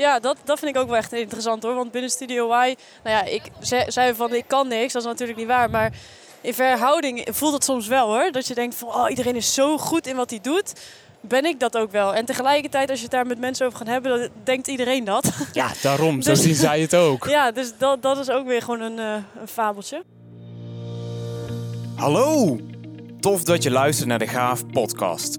Ja, dat, dat vind ik ook wel echt interessant hoor. Want binnen Studio Y, nou ja, ik ze- zei van ik kan niks, dat is natuurlijk niet waar. Maar in verhouding voelt het soms wel hoor. Dat je denkt van oh, iedereen is zo goed in wat hij doet. Ben ik dat ook wel. En tegelijkertijd, als je het daar met mensen over gaat hebben, dan denkt iedereen dat. Ja, daarom. Zo Dus- zien zij het ook. ja, dus dat, dat is ook weer gewoon een, eh, een fabeltje. Hallo! Tof dat je luistert naar de Gaaf podcast.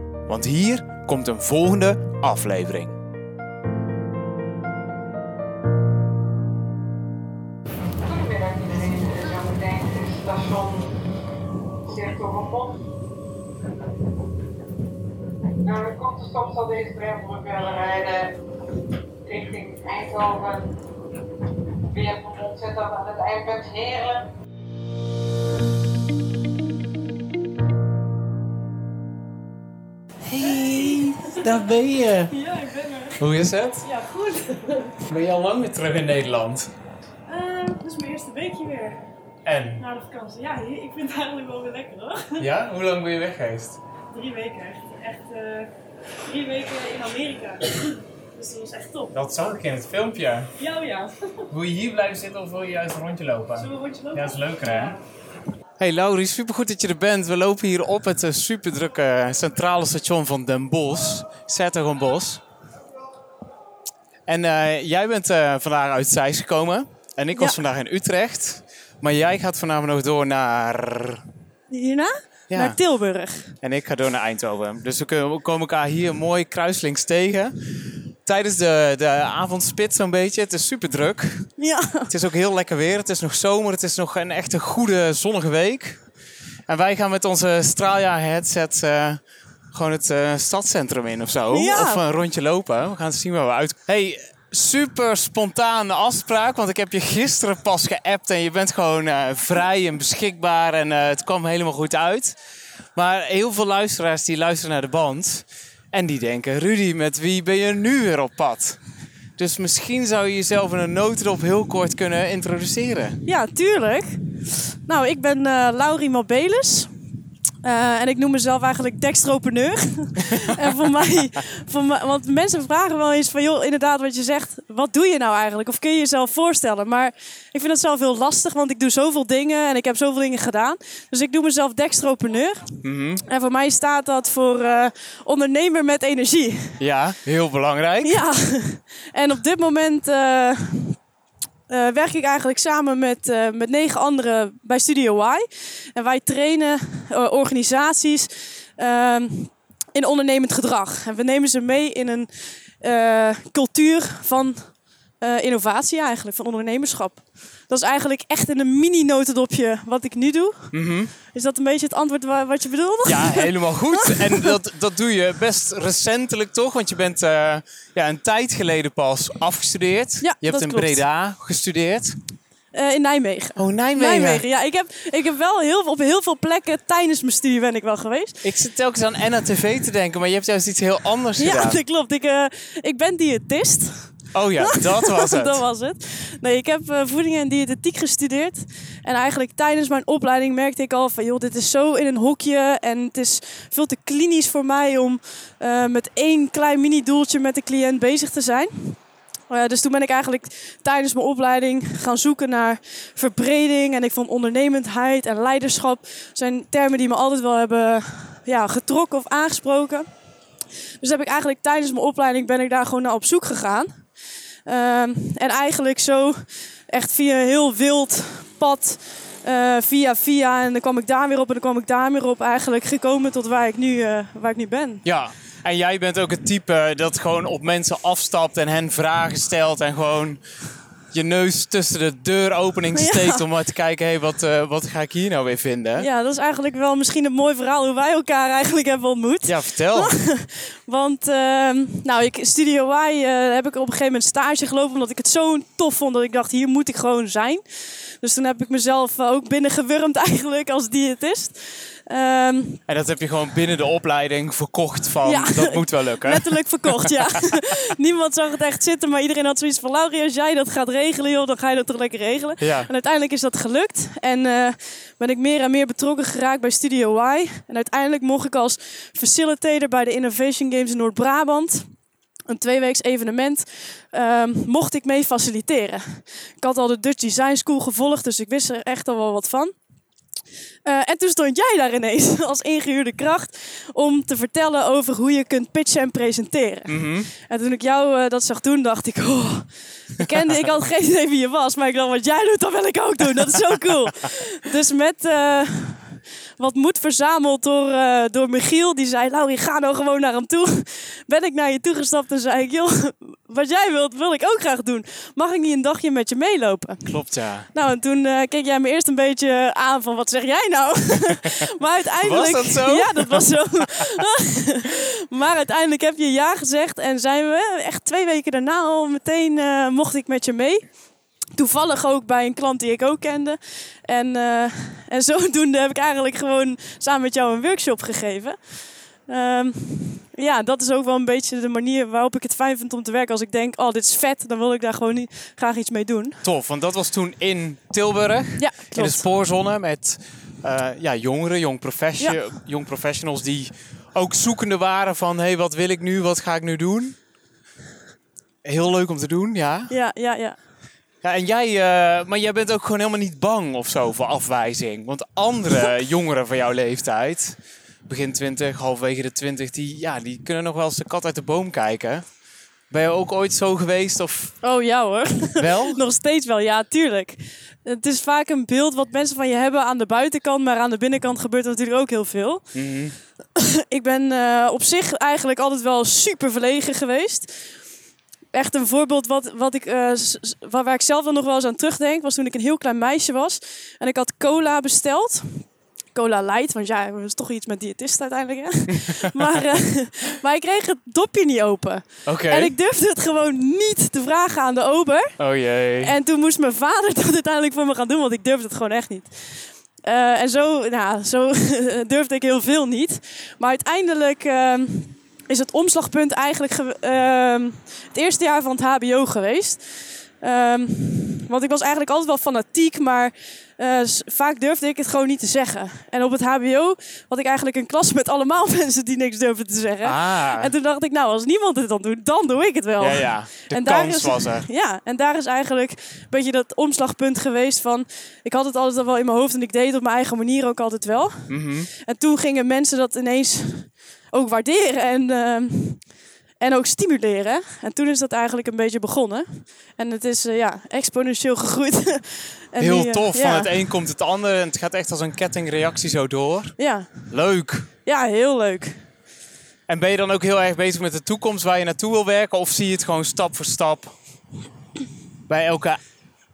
want hier komt een volgende aflevering. Goedemiddag iedereen, zometeen station Cirkelbos. Nou, de korte stop zal deze trambrug willen rijden richting Eindhoven. Weer van ontzettend aan het eindpunt Heren. Hey, daar ben je. Ja, ik ben er. Hoe is het? Ja, goed. Ben je al lang weer terug in Nederland? dit is mijn eerste weekje weer En? na de vakantie. Ja, ik vind het eigenlijk wel weer lekker hoor. Ja? Hoe lang ben je weg geweest? Drie weken echt. Echt eh, drie weken in Amerika. Dus dat was echt top. Dat zag ik in het filmpje. Ja, oh ja. Wil je hier blijven zitten of wil je juist een rondje lopen? Zullen we een rondje lopen? Ja, dat is leuker hè? Hey Laurie, supergoed dat je er bent. We lopen hier op het eh, superdrukke centrale station van Den Bosch. Bos. En eh, jij bent eh, vandaag uit Zeist gekomen. En ik was Ja. vandaag in Utrecht. Maar jij gaat vanavond nog door naar... Hierna? Ja. Naar Tilburg. En ik ga door naar Eindhoven. Dus we kunnen- we komen elkaar hier mooi kruislinks tegen. Tijdens de, de avondspit zo'n beetje. Het is super druk. Ja. Het is ook heel lekker weer. Het is nog zomer. Het is nog een echt een goede zonnige week. En wij gaan met onze Straaljaar headset eh, gewoon het eh, stadscentrum in of zo. Ja. Of een rondje lopen. We gaan zien waar we uit. Hey, super spontane afspraak. Want ik heb je gisteren pas geappt. En je bent gewoon eh, vrij en beschikbaar. En het kwam helemaal goed uit. Maar heel veel luisteraars die luisteren naar de band. En die denken, Rudy, met wie ben je nu weer op pad? Dus misschien zou je jezelf in een notendop heel kort kunnen introduceren. Ja, tuurlijk. Nou, ik ben eh Laurie Mabelis. Eh, en ik noem mezelf eigenlijk dextropreneur. en voor mij, voor mij, want mensen vragen wel eens van, joh, inderdaad wat je zegt, wat doe je nou eigenlijk? Of kun je jezelf voorstellen? Maar ik vind het zelf heel lastig, want ik doe zoveel dingen en ik heb zoveel dingen gedaan. Dus ik noem mezelf dextropreneur. En voor mij staat dat voor eh, ondernemer met energie. Ja, heel belangrijk. Ja, en op dit moment eh, eh, werk ik eigenlijk samen met, eh, met negen anderen bij Studio Y. En wij trainen eh, organisaties ehm, in ondernemend gedrag. En we nemen ze mee in een cultuur van innovatie eigenlijk, van ondernemerschap. Dat is eigenlijk echt in een mini-notendopje wat ik nu doe. Is dat een beetje het antwoord wa- wat je bedoelde? Ja, helemaal goed. En dat, dat doe je best recentelijk toch? Want je bent eh, ja, een tijd geleden pas afgestudeerd. Ja, je hebt in klopt. Breda gestudeerd. Eh, in Nijmegen. Oh, Nijmegen. Nijmegen, ja. Ik heb, ik heb wel heel, op heel veel plekken tijdens mijn studie ben ik wel geweest. Ik zit telkens aan NATV te denken, maar je hebt juist iets heel anders Ja, gedaan. dat klopt. Ik, eh, ik ben diëtist. Oh ja, dat was het. dat was het. Nee, ik heb eh, voeding en diëtetiek gestudeerd. En eigenlijk tijdens mijn opleiding merkte ik al van... joh, dit is zo in een hokje en het is veel te klinisch voor mij... om eh, met één klein mini-doeltje met de cliënt bezig te zijn. Eh, dus toen ben ik eigenlijk tijdens mijn opleiding gaan zoeken naar verbreding. En ik vond ondernemendheid en leiderschap zijn termen die me altijd wel hebben ja, getrokken of aangesproken. Dus heb ik eigenlijk tijdens mijn opleiding ben ik daar gewoon naar op zoek gegaan. Ehm, en eigenlijk zo echt via een heel wild pad, eh, via via. En dan kwam ik daar weer op en dan kwam ik daar weer op. Eigenlijk gekomen tot waar ik nu, eh, waar ik nu ben. Ja, en jij bent ook het type dat gewoon op mensen afstapt en hen vragen stelt en gewoon je neus tussen de deuropening Ja. steekt om maar te kijken, hé, wat, eh, wat ga ik hier nou weer vinden? Ja, dat is eigenlijk wel misschien een mooi verhaal hoe wij elkaar eigenlijk hebben ontmoet. Ja, vertel. Want ehm, nou, ik, Studio Y eh, heb ik op een gegeven moment stage gelopen omdat ik het zo tof vond dat ik dacht, hier moet ik gewoon zijn. Dus toen heb ik mezelf eh, ook binnengewurmd eigenlijk als diëtist. Ehm, En dat heb je gewoon binnen de opleiding verkocht van, Ja. dat moet wel lukken. letterlijk verkocht, ja. Niemand zag het echt zitten, maar iedereen had zoiets van... Laurie, als jij dat gaat regelen, joh, dan ga je dat toch lekker regelen. Ja. En uiteindelijk is dat gelukt. En eh, ben ik meer en meer betrokken geraakt bij Studio Y. En uiteindelijk mocht ik als facilitator bij de Innovation Games in Noord-Brabant... Een tweeweeks evenement ehm, mocht ik mee faciliteren. Ik had al de Dutch Design School gevolgd, dus ik wist er echt al wel wat van. Eh, en toen stond jij daar ineens als ingehuurde kracht om te vertellen over hoe je kunt pitchen en presenteren. Mhm. En toen ik jou eh, dat zag doen, dacht ik, oh, ik kende, ik had geen idee wie je was, maar ik dacht, wat jij doet, dat wil ik ook doen. Dat is zo cool. dus met eh, wat moed verzameld door, eh, door Michiel, die zei, Laurie, ga nou gewoon naar hem toe. Ben ik naar je toe gestapt en zei ik, joh, wat jij wilt, wil ik ook graag doen. Mag ik niet een dagje met je meelopen? Klopt, ja. Nou, en toen eh, keek jij me eerst een beetje aan van, wat zeg jij nou? maar uiteindelijk... Was dat zo? Ja, dat was zo. maar uiteindelijk heb je ja gezegd en zijn we echt twee weken daarna al meteen eh, mocht ik met je mee. Toevallig ook bij een klant die ik ook kende. En, eh, en zodoende heb ik eigenlijk gewoon samen met jou een workshop gegeven. Ehm, ja, dat is ook wel een beetje de manier waarop ik het fijn vind om te werken. Als ik denk, oh, dit is vet, dan wil ik daar gewoon niet, graag iets mee doen. Tof, want dat was toen in Tilburg. Ja, In de spoorzone met eh, ja, jongeren, jong, profession, Ja. jong professionals die ook zoekende waren van... hé, hey, wat wil ik nu, wat ga ik nu doen? Heel leuk om te doen, ja. Ja, ja, ja. Ja en jij, eh, maar jij bent ook gewoon helemaal niet bang of zo voor afwijzing. Want andere jongeren van jouw leeftijd, begin 20, halverwege de 20, die, ja, die kunnen nog wel eens de kat uit de boom kijken. Ben je ook ooit zo geweest of Oh ja hoor. wel? Nog steeds wel, ja, tuurlijk. Het is vaak een beeld wat mensen van je hebben aan de buitenkant, maar aan de binnenkant gebeurt er natuurlijk ook heel veel. Mhm. Ik ben eh, op zich eigenlijk altijd wel super verlegen geweest. Echt een voorbeeld wat, wat ik, eh, waar, waar ik zelf dan nog wel eens aan terugdenk, was toen ik een heel klein meisje was. En ik had cola besteld. Cola light, want ja, dat is toch iets met diëtist uiteindelijk. Hè? maar, eh, maar ik kreeg het dopje niet open. En ik durfde het gewoon niet te vragen aan de ober. Oh jee. En toen moest mijn vader dat uiteindelijk voor me gaan doen, want ik durfde het gewoon echt niet. Eh, en zo, nou, zo durfde ik heel veel niet. Maar uiteindelijk ehm, is het omslagpunt eigenlijk ge- ehm, het eerste jaar van het HBO geweest. Ehm, want ik was eigenlijk altijd wel fanatiek, maar eh, vaak durfde ik het gewoon niet te zeggen. En op het HBO had ik eigenlijk een klas met allemaal mensen die niks durfden te zeggen. Ah. En toen dacht ik, nou, als niemand het dan doet, dan doe ik het wel. Ja, ja. De En daar is- was er. Ja, en daar is eigenlijk een beetje dat omslagpunt geweest van... Ik had het altijd al wel in mijn hoofd en ik deed het op mijn eigen manier ook altijd wel. Mhm. En toen gingen mensen dat ineens ook waarderen en, ehm, en ook stimuleren. En toen is dat eigenlijk een beetje begonnen. En het is eh, ja, exponentieel gegroeid. en Heel eh, tof. ja, Van het een komt het ander en het gaat echt als een kettingreactie zo door. Ja, Leuk. ja, heel leuk. En ben je dan ook heel erg bezig met de toekomst waar je naartoe wil werken? Of zie je het gewoon stap voor stap? Bij elke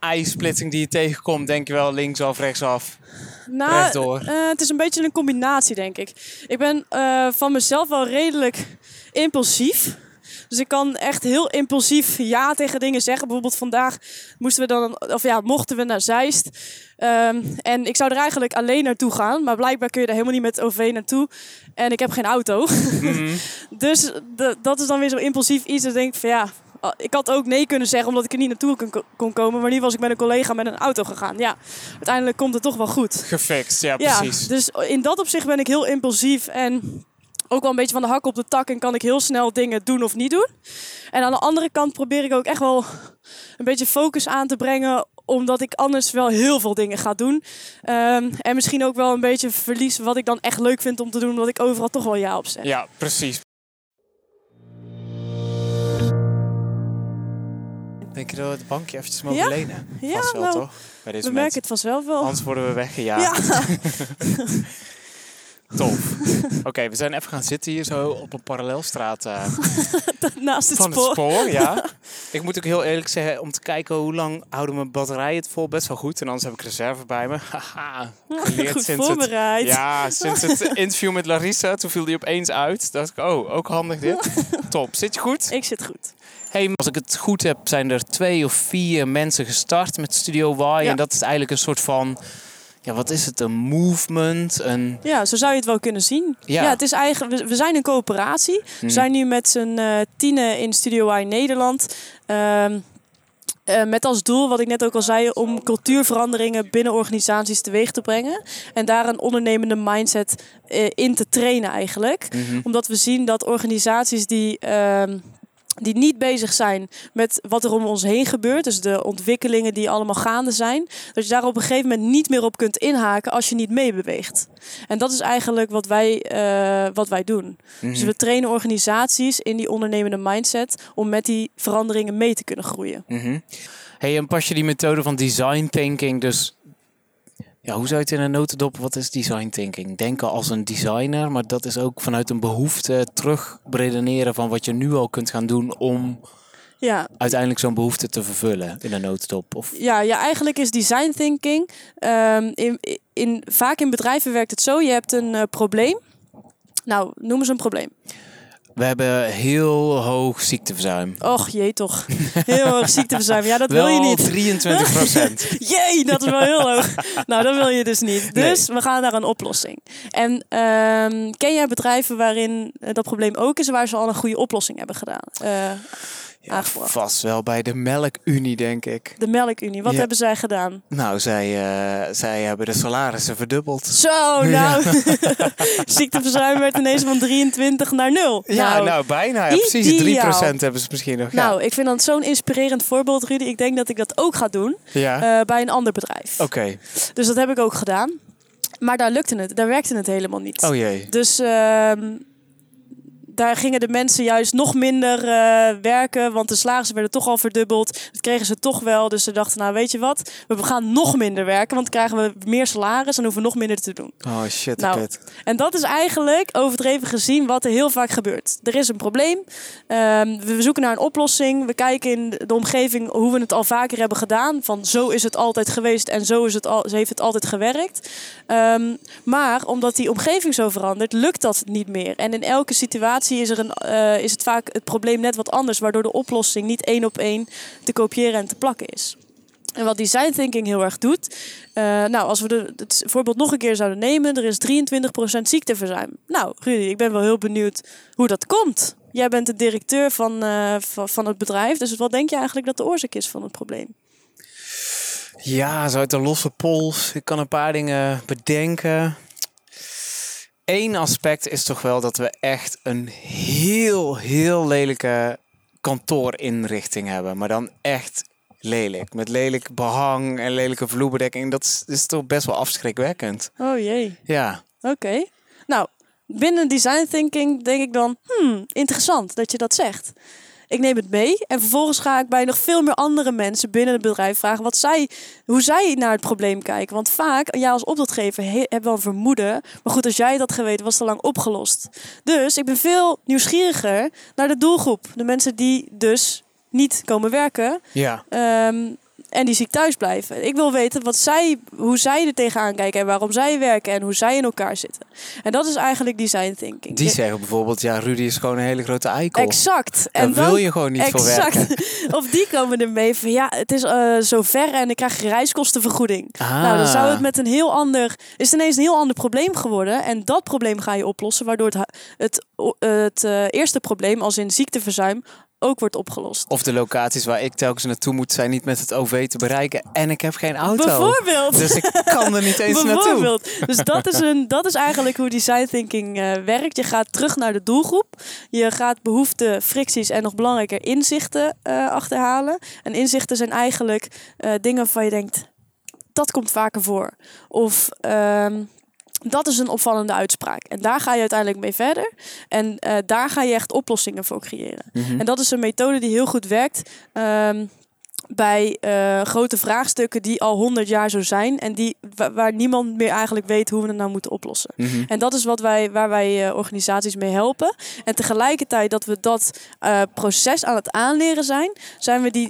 ijsplitsing die je tegenkomt, denk je wel linksaf, rechtsaf. Nou, Rechtdoor. eh, het is een beetje een combinatie, denk ik. Ik ben eh, van mezelf wel redelijk impulsief. Dus ik kan echt heel impulsief ja tegen dingen zeggen. Bijvoorbeeld vandaag moesten we dan, of ja, mochten we naar Zeist. Ehm, en ik zou er eigenlijk alleen naartoe gaan. Maar blijkbaar kun je er helemaal niet met OV naartoe. En ik heb geen auto. Mhm. Dus de- dat is dan weer zo impulsief iets. Dat ik denk van ja, ik had ook nee kunnen zeggen omdat ik er niet naartoe kon, kon komen. Maar nu was ik met een collega met een auto gegaan. Ja, uiteindelijk komt het toch wel goed. Gefixt, ja Ja, precies. dus in dat opzicht ben ik heel impulsief en ook wel een beetje van de hak op de tak en kan ik heel snel dingen doen of niet doen. En aan de andere kant probeer ik ook echt wel een beetje focus aan te brengen, omdat ik anders wel heel veel dingen ga doen. Ehm, en misschien ook wel een beetje verlies wat ik dan echt leuk vind om te doen, omdat ik overal toch wel ja op zeg. Ja, precies. Denk je dat we het bankje eventjes mogen Ja? lenen? Ja, Vast wel, nou, toch? Bij deze We merken het vanzelf wel. Anders worden we weggejaagd. Ja, Tof. Oké, we zijn even gaan zitten hier zo op een parallelstraat eh, naast het van spoor. het spoor. Ja. Ik moet ook heel eerlijk zeggen, om te kijken hoe lang houden mijn batterijen het vol, best wel goed. En anders heb ik reserve bij me. Haha, geleerd Goed sinds het, voorbereid. ja, sinds het interview met Larissa. Toen viel die opeens uit. dacht ik, oh, ook handig dit. Top. Zit je goed? Ik zit goed. Hey, als ik het goed heb, zijn er twee of vier mensen gestart met Studio Y. Ja. En dat is eigenlijk een soort van, ja, wat is het? Een movement, een... Ja, zo zou je het wel kunnen zien. Ja. Ja, het is eigenlijk, we, we zijn een coöperatie. We zijn nu met z'n eh tienen in Studio Y Nederland. Ehm, eh, met als doel, wat ik net ook al zei, om cultuurveranderingen binnen organisaties teweeg te brengen. En daar een ondernemende mindset eh, in te trainen eigenlijk. Omdat we zien dat organisaties die, ehm, die niet bezig zijn met wat er om ons heen gebeurt. Dus de ontwikkelingen die allemaal gaande zijn. Dat je daar op een gegeven moment niet meer op kunt inhaken als je niet meebeweegt. En dat is eigenlijk wat wij, eh, wat wij doen. Dus we trainen organisaties in die ondernemende mindset om met die veranderingen mee te kunnen groeien. Mhm. Hey, en pas je die methode van design thinking dus... Ja, hoe zou je het in een notendop, wat is design thinking? Denken als een designer, maar dat is ook vanuit een behoefte terug redeneren van wat je nu al kunt gaan doen om Ja, uiteindelijk zo'n behoefte te vervullen in een notendop. Of... ja, ja, eigenlijk is design thinking. ehm, in, in, vaak in bedrijven werkt het zo: je hebt een eh, probleem. Nou, noem eens een probleem. We hebben heel hoog ziekteverzuim. Och jee, toch. Heel hoog ziekteverzuim. Ja, dat wil je niet. 23 procent. Jee, dat is wel heel hoog. Nou, dat wil je dus niet. Dus we gaan naar een oplossing. En ehm, ken jij bedrijven waarin eh, dat probleem ook is, waar ze al een goede oplossing hebben gedaan? Aangebracht. vast wel bij de Melkunie, denk ik. De Melkunie, wat Ja. hebben zij gedaan? Nou, zij, eh, zij hebben de salarissen verdubbeld. Zo, nou. Ziekteverzuim werd ineens van 23 naar 0. Ja, nou, bijna. Ja, precies 3% ideaal. hebben ze misschien nog. Ja. Nou, ik vind dat zo'n inspirerend voorbeeld, Rudy. Ik denk dat ik dat ook ga doen ja. eh, bij een ander bedrijf. Oké. Dus dat heb ik ook gedaan. Maar daar lukte het, daar werkte het helemaal niet. Oh jee. Dus ehm, daar gingen de mensen juist nog minder eh, werken, want de salarissen werden toch al verdubbeld. Dat kregen ze toch wel. Dus ze dachten, nou weet je wat, we gaan nog minder werken, want dan krijgen we meer salaris en hoeven we nog minder te doen. Oh shit, Nou. En dat is eigenlijk overdreven gezien wat er heel vaak gebeurt. Er is een probleem. Ehm, we zoeken naar een oplossing. We kijken in de omgeving hoe we het al vaker hebben gedaan. Van zo is het altijd geweest en zo, is het al, heeft het altijd gewerkt. Ehm, maar omdat die omgeving zo verandert, lukt dat niet meer. En in elke situatie is, er een, eh, is het vaak het probleem net wat anders. Waardoor de oplossing niet één op één te kopiëren en te plakken is. En wat design thinking heel erg doet. eh, nou, als we het voorbeeld nog een keer zouden nemen. Er is 23% ziekteverzuim. Nou, Rudy, ik ben wel heel benieuwd hoe dat komt. Jij bent de directeur van, eh, van, van het bedrijf. Dus wat denk je eigenlijk dat de oorzaak is van het probleem? Ja, zo uit de losse pols. Ik kan een paar dingen bedenken. Eén aspect is toch wel dat we echt een heel, heel lelijke kantoorinrichting hebben. Maar dan echt lelijk. Met lelijk behang en lelijke vloerbedekking. Dat is, is toch best wel afschrikwekkend. Oh jee, Ja. oké. Nou, binnen design thinking denk ik dan... Hmm, interessant dat je dat zegt. Ik neem het mee en vervolgens ga ik bij nog veel meer andere mensen binnen het bedrijf vragen wat zij, hoe zij naar het probleem kijken. Want vaak, jij als opdrachtgever he, hebt wel een vermoeden. Maar goed, als jij dat geweten was het al lang opgelost. Dus ik ben veel nieuwsgieriger naar de doelgroep. De mensen die dus niet komen werken Ja. ehm, en die ziek thuis blijven. Ik wil weten wat zij, hoe zij er tegenaan kijken en waarom zij werken en hoe zij in elkaar zitten. En dat is eigenlijk design thinking. Die zeggen bijvoorbeeld, ja, Rudy is gewoon een hele grote eikel. Exact. Daar En dan, wil je gewoon niet voor werken. of die komen ermee van ja, het is eh zo ver en ik krijg reiskostenvergoeding. Ah. Nou, dan zou het met een heel ander, is het ineens een heel ander probleem geworden. En dat probleem ga je oplossen, waardoor het, het, het eh, eerste probleem, als in ziekteverzuim, ook wordt opgelost. Of de locaties waar ik telkens naartoe moet zijn niet met het OV te bereiken. En ik heb geen auto. Bijvoorbeeld. Dus ik kan er niet eens naartoe. Bijvoorbeeld. Dus dat is, een, dat is eigenlijk hoe design thinking eh, werkt. Je gaat terug naar de doelgroep. Je gaat behoeften, fricties en nog belangrijker inzichten eh, achterhalen. En inzichten zijn eigenlijk eh, dingen waarvan je denkt, dat komt vaker voor. Of ehm, dat is een opvallende uitspraak. En daar ga je uiteindelijk mee verder. En eh, daar ga je echt oplossingen voor creëren. En dat is een methode die heel goed werkt. ehm, bij eh, grote vraagstukken die al honderd jaar zo zijn en die, wa- waar niemand meer eigenlijk weet hoe we het nou moeten oplossen. Mhm. En dat is wat wij, waar wij eh, organisaties mee helpen. En tegelijkertijd dat we dat proces aan het aanleren zijn, zijn we die,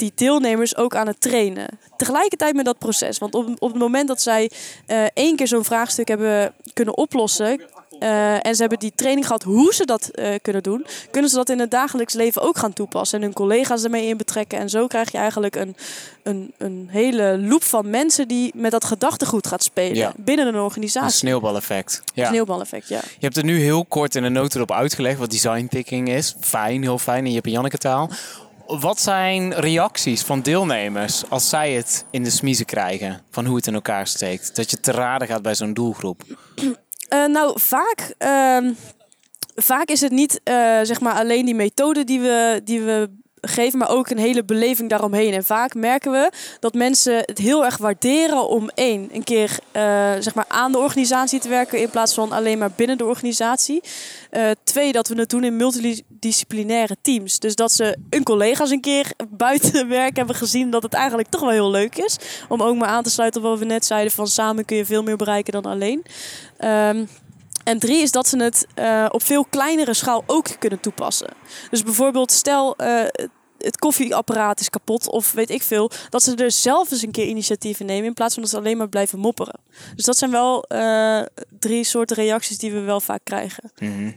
die deelnemers ook aan het trainen. Tegelijkertijd met dat proces. Want op, op het moment dat zij eh, één keer zo'n vraagstuk hebben kunnen oplossen. eh, en ze hebben die training gehad hoe ze dat eh, kunnen doen, kunnen ze dat in het dagelijks leven ook gaan toepassen. En hun collega's ermee in betrekken. En zo krijg je eigenlijk een, een, een hele loop van mensen die met dat gedachtegoed gaat spelen Ja. binnen een Een organisatie. sneeuwbaleffect. Ja. Sneeuwbaleffect, ja. Je hebt er nu heel kort in een notendop uitgelegd wat design thinking is. Fijn, heel fijn in Jip en Janneke taal. Wat zijn reacties van deelnemers als zij het in de smiezen krijgen van hoe het in elkaar steekt? Dat je te raden gaat bij zo'n doelgroep. Eh, nou, vaak, ehm, vaak is het niet eh, zeg maar alleen die methode die we, die we geven, maar ook een hele beleving daaromheen. En vaak merken we dat mensen het heel erg waarderen om één, een keer eh, zeg maar aan de organisatie te werken in plaats van alleen maar binnen de organisatie. Eh, twee, dat we het doen in multidisciplinaire teams. Dus dat ze hun collega's een keer buiten werk hebben gezien dat het eigenlijk toch wel heel leuk is. Om ook maar aan te sluiten op wat we net zeiden van samen kun je veel meer bereiken dan alleen. Ehm, en drie is dat ze het eh, op veel kleinere schaal ook kunnen toepassen. Dus bijvoorbeeld, stel eh, het koffieapparaat is kapot of weet ik veel, dat ze er zelf eens een keer initiatieven nemen in plaats van dat ze alleen maar blijven mopperen. Dus dat zijn wel eh, drie soorten reacties die we wel vaak krijgen. Mhm.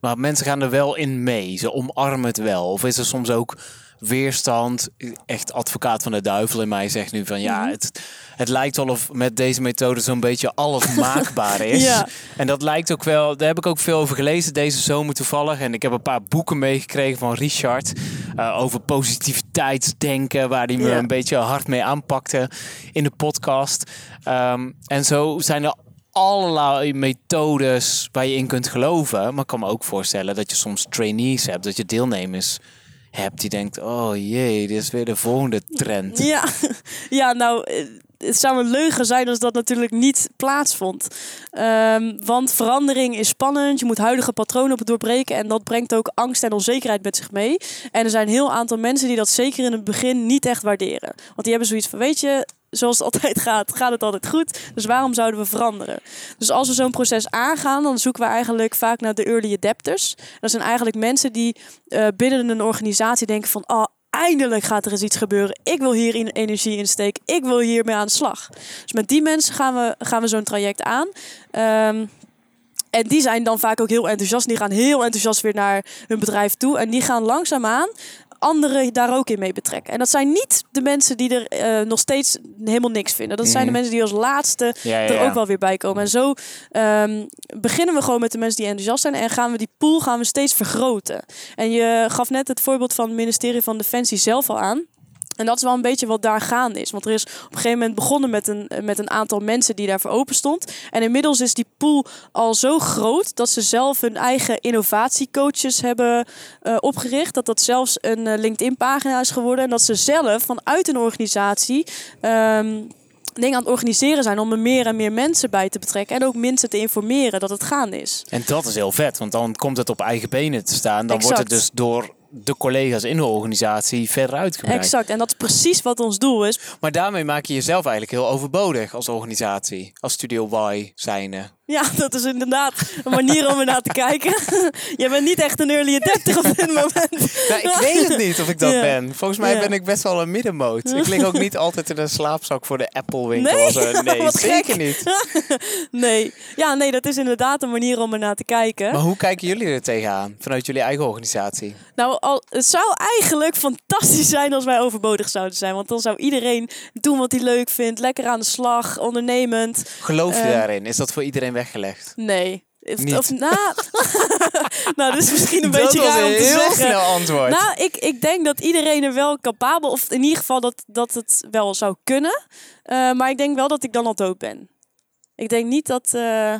Maar mensen gaan er wel in mee. Ze omarmen het wel. Of is er soms ook weerstand? Echt advocaat van de duivel in mij zegt nu van ja, Mhm. het, het lijkt wel of met deze methode zo'n beetje alles maakbaar is. Ja. En dat lijkt ook wel, daar heb ik ook veel over gelezen deze zomer toevallig. En ik heb een paar boeken meegekregen van Richard eh, over positiviteitsdenken, waar hij me Ja. een beetje hard mee aanpakte in de podcast. Ehm, en zo zijn er allerlei methodes waar je in kunt geloven. Maar ik kan me ook voorstellen dat je soms trainees hebt, dat je deelnemers hebt die denkt, oh jee, dit is weer de volgende trend. Ja, ja nou, eh, het zou een leugen zijn als dat natuurlijk niet plaatsvond. Ehm, want verandering is spannend, je moet huidige patronen op doorbreken en dat brengt ook angst en onzekerheid met zich mee. En er zijn een heel aantal mensen die dat zeker in het begin niet echt waarderen. Want die hebben zoiets van, weet je, zoals het altijd gaat, gaat het altijd goed. Dus waarom zouden we veranderen? Dus als we zo'n proces aangaan, dan zoeken we eigenlijk vaak naar de early adapters. Dat zijn eigenlijk mensen die eh, binnen een organisatie denken van... Oh, eindelijk gaat er eens iets gebeuren. Ik wil hier energie in steken. Ik wil hiermee aan de slag. Dus met die mensen gaan we, gaan we zo'n traject aan. Ehm, en die zijn dan vaak ook heel enthousiast. Die gaan heel enthousiast weer naar hun bedrijf toe. En die gaan langzaamaan anderen daar ook in mee betrekken. En dat zijn niet de mensen die er eh, nog steeds helemaal niks vinden. Dat zijn de Mhm. mensen die als laatste Ja, ja, er ook wel weer bij komen. En zo ehm, beginnen we gewoon met de mensen die enthousiast zijn. En gaan we die pool gaan we steeds vergroten. En je gaf net het voorbeeld van het ministerie van Defensie zelf al aan. En dat is wel een beetje wat daar gaande is. Want er is op een gegeven moment begonnen met een, met een aantal mensen die daarvoor open stond. En inmiddels is die pool al zo groot dat ze zelf hun eigen innovatiecoaches hebben eh, opgericht. Dat dat zelfs een eh, LinkedIn-pagina is geworden. En dat ze zelf vanuit een organisatie. ehm, dingen aan het organiseren zijn om er meer en meer mensen bij te betrekken. En ook mensen te informeren dat het gaande is. En dat is heel vet, want dan komt het op eigen benen te staan. Dan wordt het dus door de collega's in de organisatie verder uitgebreid. Exact. En dat is precies wat ons doel is. Maar daarmee maak je jezelf eigenlijk heel overbodig als organisatie. Als Studio Y zijnde. Ja, dat is inderdaad een manier om er naar te kijken. Je bent niet echt een early adapter op dit moment. Nou, ik weet het niet of ik dat Ja. ben. Volgens mij Ja. ben ik best wel een middenmoot. Ik lig ook niet altijd in een slaapzak voor de Apple winkel. Nee? zo. nee Wat zeker gek. niet. Nee. Ja, nee, dat is inderdaad een manier om er naar te kijken. Maar hoe kijken jullie er tegenaan vanuit jullie eigen organisatie? Nou, al, het zou eigenlijk fantastisch zijn als wij overbodig zouden zijn. Want dan zou iedereen doen wat hij leuk vindt. Lekker aan de slag, ondernemend. Geloof je Eh. daarin? Is dat voor iedereen weggelegd? Nee. Niet. of na... nou, dat is misschien een dat beetje raar om te heel zeggen. snel antwoord. Nou, ik, ik denk dat iedereen er wel capabel, of in ieder geval dat, dat het wel zou kunnen. Eh, maar ik denk wel dat ik dan al dood ben. Ik denk niet dat. eh,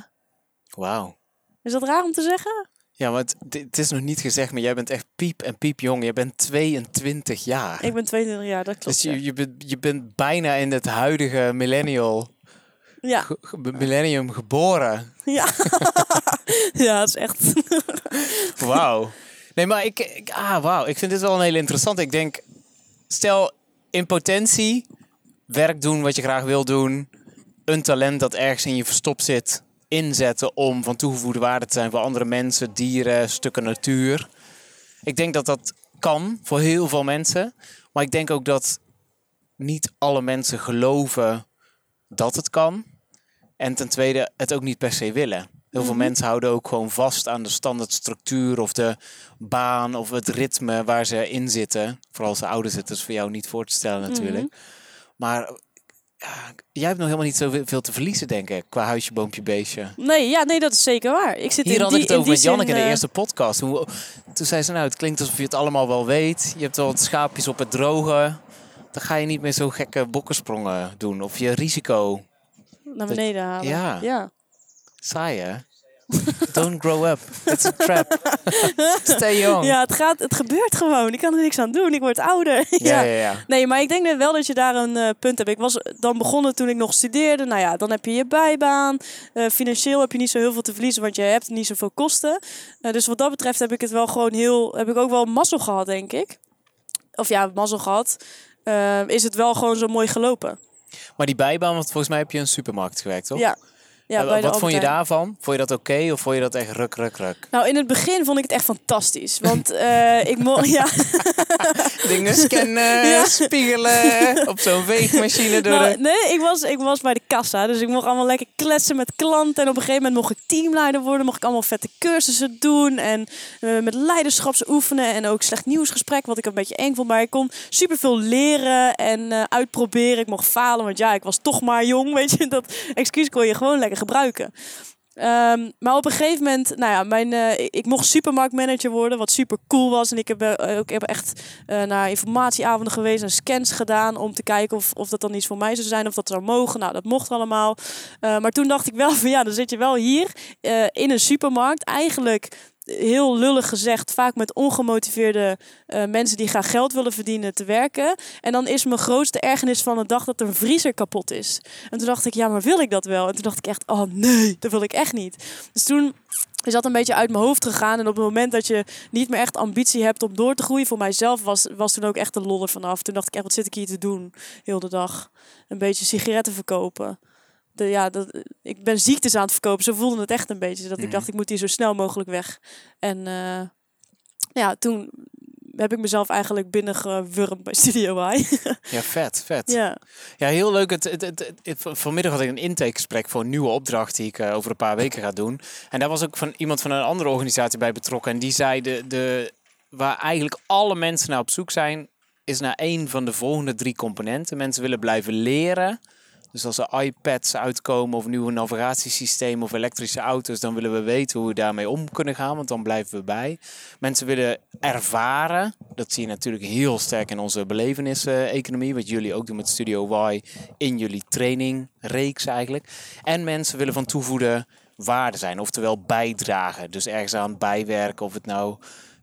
Wauw. is dat raar om te zeggen? Ja, want het, is nog niet gezegd, maar jij bent echt piep en piepjong. Je bent 22 jaar. Ik ben 22 jaar, dat klopt. dus ja. je, je, bent, je bent bijna in het huidige millennial, Ja, millennium geboren. ja. ja, dat is echt. Wauw. Nee, maar ik, ik, ah, wauw. ik vind dit wel een hele interessante. Ik denk, stel in potentie werk doen wat je graag wil doen, een talent dat ergens in je verstopt zit, inzetten om van toegevoegde waarde te zijn voor andere mensen, dieren, stukken natuur. Ik denk dat dat kan voor heel veel mensen, maar ik denk ook dat niet alle mensen geloven dat het kan. En ten tweede het ook niet per se willen. Heel veel mensen houden ook gewoon vast aan de standaardstructuur of de baan of het ritme waar ze in zitten. Vooral als ze ouder zitten, is voor jou niet voor te stellen natuurlijk. Maar ja, jij hebt nog helemaal niet zoveel te verliezen, denk ik, qua huisje, boompje, beestje. Nee, ja, nee, dat is zeker waar. Ik zit Hier in had die, ik het over met Janneke in de eh, eerste podcast. Hoe, toen zei ze, nou, het klinkt alsof je het allemaal wel weet. Je hebt wel wat schaapjes op het droge. Dan ga je niet meer zo gekke bokkensprongen doen. Of je risico naar beneden halen. Ja. ja. saai, hè? Don't grow up. It's a trap. Stay young. Ja, het, gaat, het gebeurt gewoon. Ik kan er niks aan doen. Ik word ouder. ja, ja. ja. Nee, maar ik denk net wel dat je daar een eh, punt hebt. Ik was dan begonnen toen ik nog studeerde. Nou ja, dan heb je je bijbaan. Eh, financieel heb je niet zo heel veel te verliezen, want je hebt niet zoveel kosten. Eh, dus wat dat betreft heb ik het wel gewoon heel... Heb ik ook wel mazzel gehad, denk ik. Of ja, mazzel gehad. Eh, is het wel gewoon zo mooi gelopen. Maar die bijbaan, want volgens mij heb je een supermarkt gewerkt, toch? Ja. Ja, de wat vond je daarvan? Vond je dat oké of vond je dat echt ruk, ruk, ruk? Nou, in het begin vond ik het echt fantastisch. Want eh, ik mocht... Ja, Dingen scannen, Ja. spiegelen, op zo'n weegmachine door Nou, de... nee, ik was, ik was bij de kassa. Dus ik mocht allemaal lekker kletsen met klanten. En op een gegeven moment mocht ik teamleider worden. Mocht ik allemaal vette cursussen doen. En eh, met leiderschapsoefenen. En ook slecht nieuwsgesprek, wat ik een beetje eng vond. Maar ik kon superveel leren en eh, uitproberen. Ik mocht falen, want ja, ik was toch maar jong. Weet je, dat excuus kon je gewoon lekker gebruiken. Ehm, maar op een gegeven moment, nou ja, mijn, eh, ik, mocht supermarktmanager worden, wat super cool was. En ik heb eh, ook echt eh, naar informatieavonden geweest en scans gedaan om te kijken of, of dat dan iets voor mij zou zijn, of dat zou mogen. Nou, dat mocht allemaal. Maar toen dacht ik wel van ja, dan zit je wel hier in een supermarkt. Eigenlijk heel lullig gezegd, vaak met ongemotiveerde eh, mensen die graag geld willen verdienen te werken. En dan is mijn grootste ergernis van de dag dat een vriezer kapot is. En toen dacht ik, ja, maar wil ik dat wel? En toen dacht ik echt, oh nee, dat wil ik echt niet. Dus toen is dat een beetje uit mijn hoofd gegaan. En op het moment dat je niet meer echt ambitie hebt om door te groeien, voor mijzelf was, was toen ook echt de lol er vanaf. Toen dacht ik echt, wat zit ik hier te doen? Heel de dag. Een beetje sigaretten verkopen. De, ja, dat, ik ben ziektes aan het verkopen. Zo voelde het echt een beetje. Dat ik dacht, ik moet hier zo snel mogelijk weg. En eh, ja, toen heb ik mezelf eigenlijk binnengewurmd bij Studio Y. Ja, vet, vet. ja. Ja, heel leuk. Het, het, het, het- vanmiddag had ik een intakegesprek voor een nieuwe opdracht die ik eh, over een paar weken ga doen. En daar was ook van iemand van een andere organisatie bij betrokken. En die zei de, de, waar eigenlijk alle mensen naar op zoek zijn, is naar één van de volgende drie componenten. Mensen willen blijven leren. Dus als er iPads uitkomen of nieuwe navigatiesystemen of elektrische auto's, dan willen we weten hoe we daarmee om kunnen gaan, want dan blijven we bij. Mensen willen ervaren. Dat zie je natuurlijk heel sterk in onze belevenissen-economie, wat jullie ook doen met Studio Y in jullie trainingreeks eigenlijk. En mensen willen van toevoegde waarde zijn, oftewel bijdragen. Dus ergens aan bijwerken, of het nou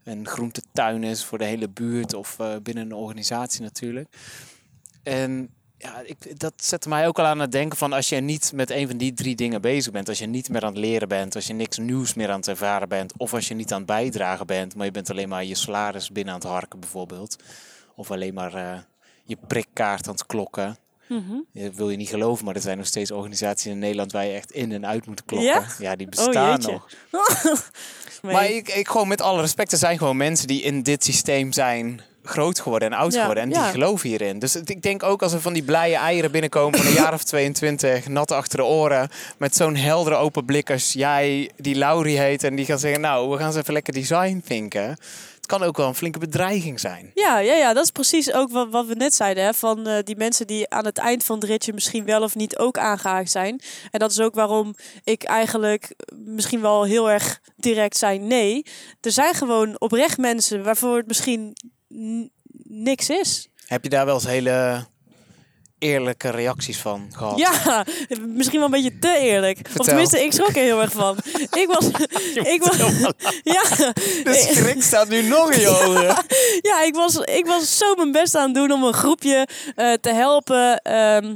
een groentetuin is voor de hele buurt of eh, binnen een organisatie natuurlijk. En ja, ik, dat zette mij ook al aan het denken van als je niet met een van die drie dingen bezig bent, als je niet meer aan het leren bent, als je niks nieuws meer aan het ervaren bent, of als je niet aan het bijdragen bent, maar je bent alleen maar je salaris binnen aan het harken bijvoorbeeld, of alleen maar eh, je prikkaart aan het klokken. Mhm. Dat wil je niet geloven, maar er zijn nog steeds organisaties in Nederland waar je echt in en uit moet klokken. Ja? die Oh, bestaan jeetje. nog. Maar ik, ik gewoon met alle respect, er zijn gewoon mensen die in dit systeem zijn groot geworden en oud Ja, geworden. En die ja. geloven hierin. Dus ik denk ook als er van die blije eieren binnenkomen van een jaar of 22, nat achter de oren, met zo'n heldere open blik als jij, die Laurie heet, en die gaan zeggen, nou, we gaan eens even lekker design vinken. Het kan ook wel een flinke bedreiging zijn. Ja, ja, ja, dat is precies ook wat, wat we net zeiden. Hè, van eh, die mensen die aan het eind van het ritje misschien wel of niet ook aangehaakt zijn. En dat is ook waarom ik eigenlijk misschien wel heel erg direct zei nee. Er zijn gewoon oprecht mensen waarvoor het misschien niks is. Heb je daar wel eens hele eerlijke reacties van gehad? Ja, misschien wel een beetje te eerlijk. Of tenminste, ik schrok er heel erg van. Ik was... ik was ja, De schrik staat nu nog in je ogen. ja ik, was, ik was zo mijn best aan het doen om een groepje eh, te helpen ehm,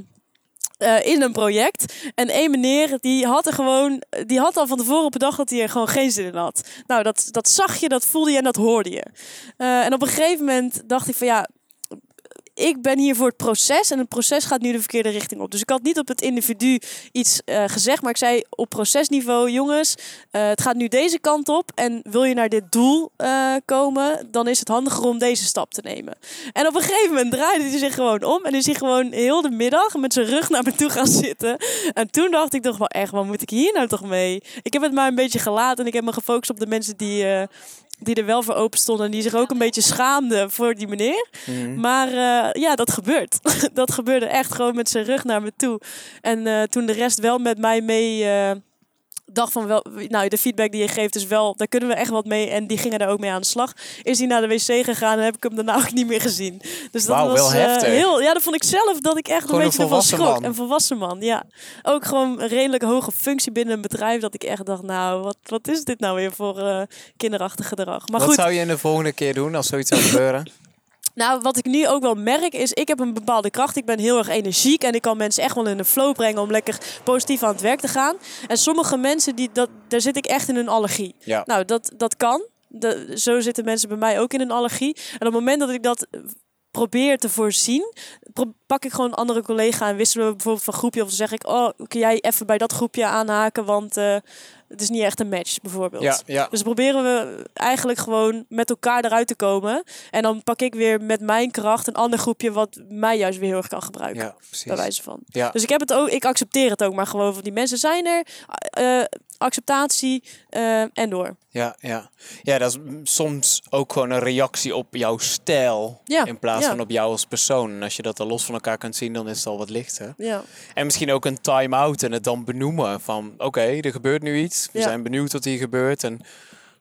eh, in een project. En één meneer, die had er gewoon, die had al van tevoren bedacht dat hij er gewoon geen zin in had. Nou, dat, dat zag je, dat voelde je en dat hoorde je. Eh, en op een gegeven moment dacht ik van ja, ik ben hier voor het proces en het proces gaat nu de verkeerde richting op. Dus ik had niet op het individu iets eh, gezegd, maar ik zei op procesniveau, jongens, eh, het gaat nu deze kant op en wil je naar dit doel eh, komen, dan is het handiger om deze stap te nemen. En op een gegeven moment draaide hij zich gewoon om en is hij gewoon heel de middag met zijn rug naar me toe gaan zitten. En toen dacht ik toch wel echt, wat moet ik hier nou toch mee? Ik heb het maar een beetje gelaten en ik heb me gefocust op de mensen die, die er wel voor open stonden en die zich ook een beetje schaamden voor die meneer. Mhm. Maar eh, ja, dat gebeurt. dat gebeurde echt gewoon met zijn rug naar me toe. En eh, toen de rest wel met mij mee eh, dacht van wel, nou de feedback die je geeft is wel, daar kunnen we echt wat mee. En die gingen daar ook mee aan de slag. Is hij naar de wc gegaan en heb ik hem daarna ook niet meer gezien. Dus dat was wel eh, heftig. heel, ja, dat vond ik zelf dat ik echt Gewoon een beetje ervan volwassen schrok. man. Een volwassen man, ja. Ook gewoon een redelijk hoge functie binnen een bedrijf. Dat ik echt dacht, nou, wat, wat is dit nou weer voor eh, kinderachtig gedrag? Maar Wat goed, zou je de volgende keer doen als zoiets zou gebeuren? nou, wat ik nu ook wel merk is, ik heb een bepaalde kracht. Ik ben heel erg energiek en ik kan mensen echt wel in een flow brengen om lekker positief aan het werk te gaan. En sommige mensen, die, dat, daar zit ik echt in een allergie. Ja. Nou, dat, dat kan. De, zo zitten mensen bij mij ook in een allergie. En op het moment dat ik dat probeer te voorzien, pak ik gewoon een andere collega en wisselen we bijvoorbeeld van groepje. Of dan zeg ik, oh, kun jij even bij dat groepje aanhaken, want eh, het is niet echt een match, bijvoorbeeld. Ja, ja. Dus proberen we eigenlijk gewoon met elkaar eruit te komen. En dan pak ik weer met mijn kracht een ander groepje wat mij juist weer heel erg kan gebruiken. Ja, precies. Bij wijze van. Ja. Dus ik heb het ook, ik accepteer het ook maar gewoon van die mensen zijn er. eh, acceptatie eh, en door. Ja, ja. ja, dat is soms ook gewoon een reactie op jouw stijl. Ja, in plaats ja. van op jou als persoon. En als je dat dan los van elkaar kunt zien, dan is het al wat lichter. Ja. En misschien ook een time-out en het dan benoemen van... Oké, er gebeurt nu iets. We zijn benieuwd wat hier gebeurt. En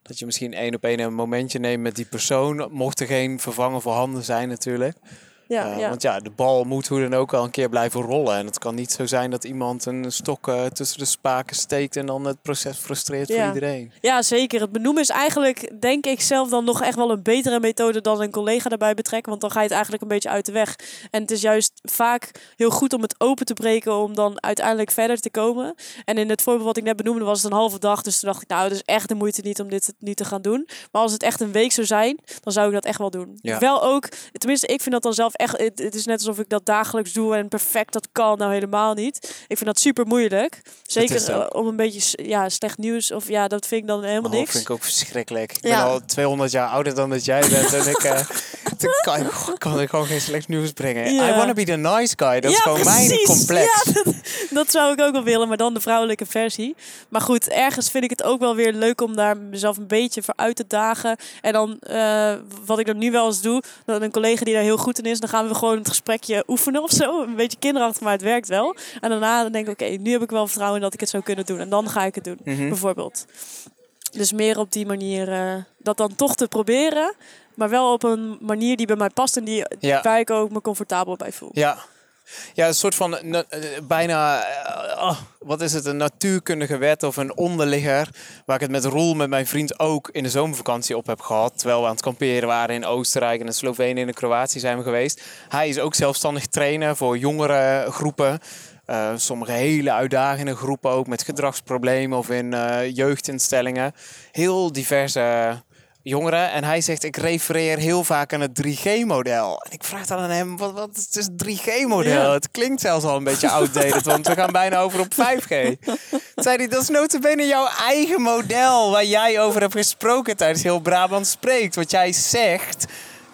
dat je misschien één op één een momentje neemt met die persoon. Mocht er geen vervanger voorhanden zijn natuurlijk. Ja, Eh, ja. Want ja, de bal moet hoe dan ook wel een keer blijven rollen. En het kan niet zo zijn dat iemand een stok eh, tussen de spaken steekt... en dan het proces frustreert Ja. voor iedereen. Ja, zeker. Het benoemen is eigenlijk, denk ik zelf, dan nog echt wel een betere methode dan een collega daarbij betrekken. Want dan ga je het eigenlijk een beetje uit de weg. En het is juist vaak heel goed om het open te breken om dan uiteindelijk verder te komen. En in het voorbeeld wat ik net benoemde was het een halve dag. Dus toen dacht ik, nou, het is echt de moeite niet om dit nu te gaan doen. Maar als het echt een week zou zijn, dan zou ik dat echt wel doen. Ja. Wel ook, tenminste, ik vind dat dan zelf echt, het, het is net alsof ik dat dagelijks doe en perfect dat kan. Nou, helemaal niet. Ik vind dat super moeilijk. Zeker eh, om een beetje ja, slecht nieuws of ja, dat vind ik dan helemaal Oh, niks. vind ik ook verschrikkelijk. Ik Ja. ben al 200 jaar ouder dan dat jij bent. en ik eh, kan, kan ik gewoon geen slecht nieuws brengen. Ja. I wanna be the nice guy. Dat is gewoon mijn complex. Ja, dat, dat zou ik ook wel willen, maar dan de vrouwelijke versie. Maar goed, ergens vind ik het ook wel weer leuk om daar mezelf een beetje voor uit te dagen. En dan, eh, wat ik dan nu wel eens doe, dan een collega die daar heel goed in is, dan gaan we gewoon het gesprekje oefenen of zo. Een beetje kinderachtig, maar het werkt wel. En daarna dan denk ik, oké, nu heb ik wel vertrouwen in dat ik het zou kunnen doen. En dan ga ik het doen, Mhm. bijvoorbeeld. Dus meer op die manier eh, dat dan toch te proberen. Maar wel op een manier die bij mij past en die, Ja. waar ik ook me comfortabel bij voel. Ja. Ja, een soort van eh, bijna, eh, oh, wat is het, een natuurkundige wet of een onderligger. Waar ik het met Roel, met mijn vriend, ook in de zomervakantie op heb gehad. Terwijl we aan het kamperen waren in Oostenrijk en in Slovenië en in Kroatië zijn we geweest. Hij is ook zelfstandig trainer voor jongere groepen. Eh, sommige hele uitdagende groepen ook met gedragsproblemen of in jeugdinstellingen. Heel diverse jongeren. En hij zegt, ik refereer heel vaak aan het 3G-model. En ik vraag dan aan hem, wat, wat is het 3G-model? Ja. Het klinkt zelfs al een beetje outdated, want we gaan bijna over op 5G. Toen zei hij, dat is notabene jouw eigen model... waar jij over hebt gesproken tijdens heel Brabant Spreekt. Wat jij zegt,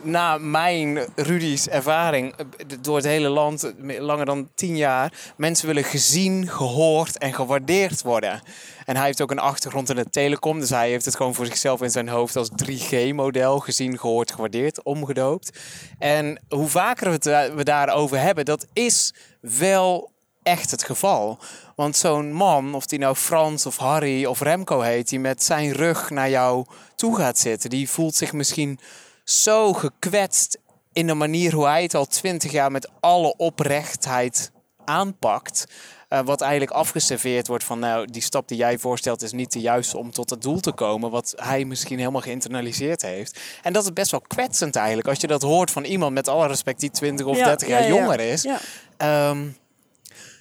na mijn, Rudy's ervaring... eh, door het hele land, eh, langer dan 10 jaar... mensen willen gezien, gehoord en gewaardeerd worden... En hij heeft ook een achtergrond in de telecom. Dus hij heeft het gewoon voor zichzelf in zijn hoofd als 3G-model gezien, gehoord, gewaardeerd, omgedoopt. En hoe vaker we het da- we daarover hebben, dat is wel echt het geval. Want zo'n man, of die nou Frans of Harry of Remco heet, die met zijn rug naar jou toe gaat zitten, die voelt zich misschien zo gekwetst in de manier hoe hij het al twintig jaar met alle oprechtheid aanpakt. eh, wat eigenlijk afgeserveerd wordt van, nou, die stap die jij voorstelt is niet de juiste om tot het doel te komen. Wat hij misschien helemaal geïnternaliseerd heeft. En dat is best wel kwetsend eigenlijk. Als je dat hoort van iemand met alle respect die 20 of Ja, 30 jaar ja, ja. jonger is. Ja. Ehm,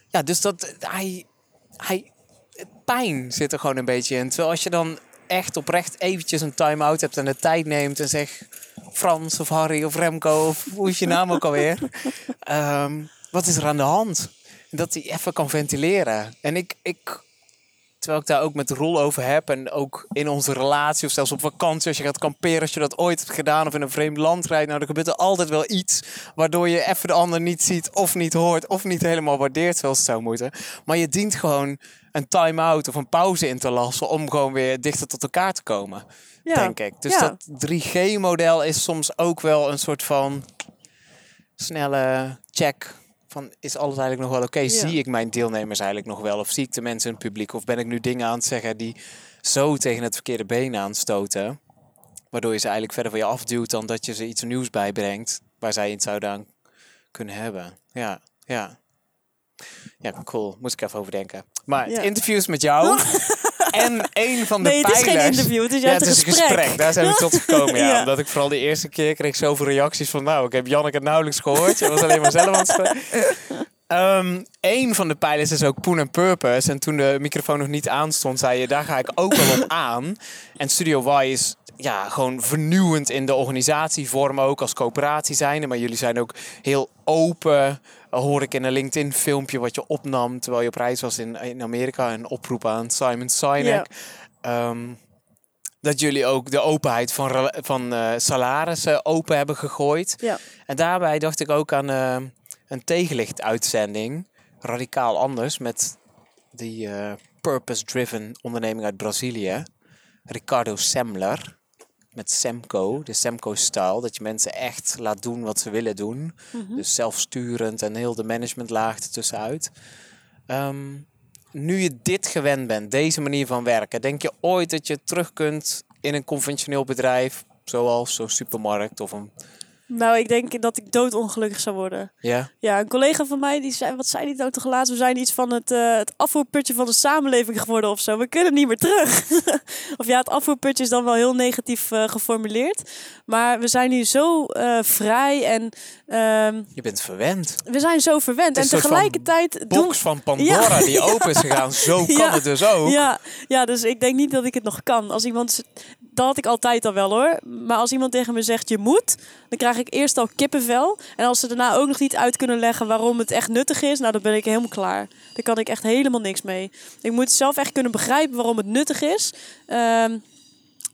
ja, dus dat hij, hij. Pijn zit er gewoon een beetje in. Terwijl als je dan echt oprecht eventjes een time-out hebt en de tijd neemt en zegt Frans of Harry of Remco of hoe is je naam ook alweer? Ehm, wat is er aan de hand? Dat hij even kan ventileren. En ik, ik, terwijl ik daar ook met Rol over heb en ook in onze relatie of zelfs op vakantie als je gaat kamperen, als je dat ooit hebt gedaan of in een vreemd land rijdt, nou dan gebeurt er altijd wel iets waardoor je even de ander niet ziet of niet hoort of niet helemaal waardeert zoals het zou moeten. Maar je dient gewoon een time-out of een pauze in te lassen om gewoon weer dichter tot elkaar te komen, Ja. denk ik. Dus Ja. dat 3G-model is soms ook wel een soort van snelle check van is alles eigenlijk nog wel oké? Zie ik mijn deelnemers eigenlijk nog wel? Of zie ik de mensen in het publiek? Of ben ik nu dingen aan het zeggen die zo tegen het verkeerde been aanstoten? Waardoor je ze eigenlijk verder van je afduwt dan dat je ze iets nieuws bijbrengt waar zij iets zouden aan kunnen hebben. Ja, ja. Ja, cool. Moest ik even over denken. Maar Ja. interviews met jou en een van de Nee, het is pijlers... geen interview, het is ja, het een is gesprek. Daar zijn we tot gekomen, ja. Ja. Omdat ik vooral de eerste keer kreeg zoveel reacties van... Nou, ik heb Janneke nauwelijks gehoord. Je was alleen maar zelf aan het spreken. Een van de pijlers is ook Poon and Purpose. En toen de microfoon nog niet aanstond, zei je... Daar ga ik ook wel op aan. En Studio Y is ja, gewoon vernieuwend in de organisatievorm ook als coöperatie zijnde. Maar jullie zijn ook heel open. Hoor ik in een LinkedIn filmpje wat je opnam terwijl je op reis was in, in Amerika. Een oproep aan Simon Sinek. Ehm, dat jullie ook de openheid van, van eh, salarissen open hebben gegooid. Ja. En daarbij dacht ik ook aan eh, een tegenlicht-uitzending. Radicaal anders met die eh, purpose-driven onderneming uit Brazilië. Ricardo Semler. Met Semco, de Semco-style. Dat je mensen echt laat doen wat ze willen doen. Dus zelfsturend en heel de managementlaag ertussenuit. Ehm, nu je dit gewend bent, deze manier van werken, denk je ooit dat je terug kunt in een conventioneel bedrijf, zoals zo'n supermarkt of een. Nou, ik denk dat ik doodongelukkig zou worden. Ja, Ja, een collega van mij, die zei, wat zei die nou toch laatst? We zijn iets van het, eh, het afvoerputje van de samenleving geworden of zo. We kunnen niet meer terug. of ja, het afvoerputje is dan wel heel negatief eh, geformuleerd. Maar we zijn nu zo eh, vrij en ehm, je bent verwend. we zijn zo verwend. En tegelijkertijd doen... Box van Pandora die open is gegaan. Zo kan Ja. het dus ook. Ja, ja, dus ik denk niet dat ik het nog kan. Als iemand, dat had ik altijd al wel hoor. Maar als iemand tegen me zegt je moet, dan krijg ik eerst al kippenvel. En als ze daarna ook nog niet uit kunnen leggen waarom het echt nuttig is, nou dan ben ik helemaal klaar. Daar kan ik echt helemaal niks mee. Ik moet zelf echt kunnen begrijpen waarom het nuttig is. Ehm,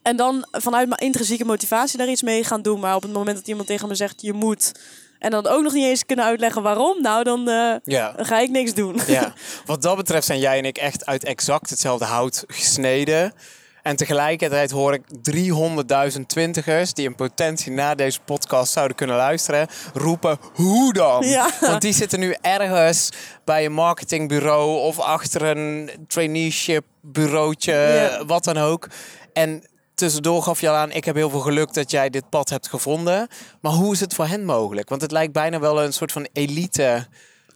en dan vanuit mijn intrinsieke motivatie daar iets mee gaan doen. Maar op het moment dat iemand tegen me zegt je moet. En dan ook nog niet eens kunnen uitleggen waarom, nou dan, eh, Ja. ga ik niks doen. Ja, wat dat betreft zijn jij en ik echt uit exact hetzelfde hout gesneden. En tegelijkertijd hoor ik 300.000 twintigers die in potentie naar deze podcast zouden kunnen luisteren, roepen hoe dan? Ja. Want die zitten nu ergens bij een marketingbureau of achter een traineeship bureautje, Ja. wat dan ook. En tussendoor gaf je al aan, ik heb heel veel geluk dat jij dit pad hebt gevonden. Maar hoe is het voor hen mogelijk? Want het lijkt bijna wel een soort van elite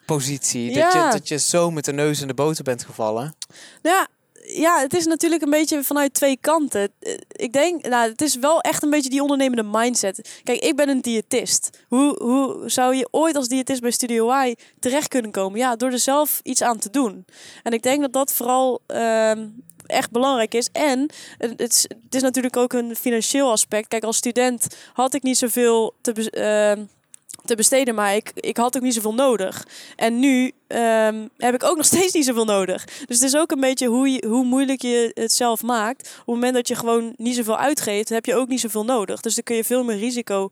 positie. Dat, je, dat je zo met de neus in de boter bent gevallen. Ja, ja, het is natuurlijk een beetje vanuit twee kanten. Eh, Ik denk, nou, het is wel echt een beetje die ondernemende mindset. Kijk, ik ben een diëtist. Hoe, hoe zou je ooit als diëtist bij Studio Y terecht kunnen komen? Ja, door er zelf iets aan te doen. En ik denk dat dat vooral ehm, echt belangrijk is. En het is, het is natuurlijk ook een financieel aspect. Kijk, als student had ik niet zoveel te... ehm, te besteden, maar ik, ik had ook niet zoveel nodig. En nu ehm, heb ik ook nog steeds niet zoveel nodig. Dus het is ook een beetje hoe, je, hoe moeilijk je het zelf maakt. Op het moment dat je gewoon niet zoveel uitgeeft, heb je ook niet zoveel nodig. Dus dan kun je veel meer risico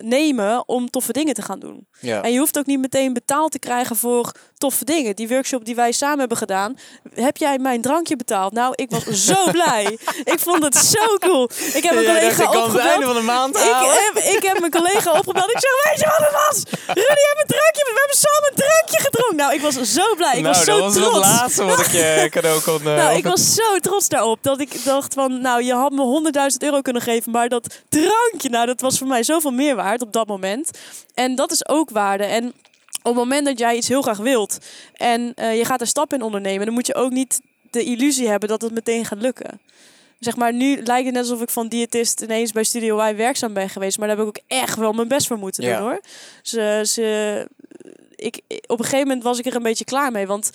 nemen om toffe dingen te gaan doen. Ja. En je hoeft ook niet meteen betaald te krijgen voor toffe dingen. Die workshop die wij samen hebben gedaan, heb jij mijn drankje betaald? Nou, ik was zo blij. ik vond het zo cool. Ik heb een collega het opgebeld. einde van de maand Ik heb, ik heb mijn collega opgebeld. Ik zeg, weet je wat het was? Rudy heeft een drankje. We hebben samen een drankje gedronken. Nou, ik was zo blij. Ik nou, was zo dat was trots. het laatste wat ik je cadeau kon... eh, Nou, ik was zo trots daarop dat ik dacht van, nou, je had me 100.000 euro kunnen geven, maar dat drankje, nou, dat was voor mij zoveel meer waard op dat moment. En dat is ook waarde. En op het moment dat jij iets heel graag wilt en eh, je gaat een stap in ondernemen, dan moet je ook niet de illusie hebben dat het meteen gaat lukken. Zeg maar, nu lijkt het net alsof ik van diëtist ineens bij Studio Y werkzaam ben geweest. Maar daar heb ik ook echt wel mijn best voor moeten Ja. doen hoor. Ze, ze, ik, op een gegeven moment was ik er een beetje klaar mee. Want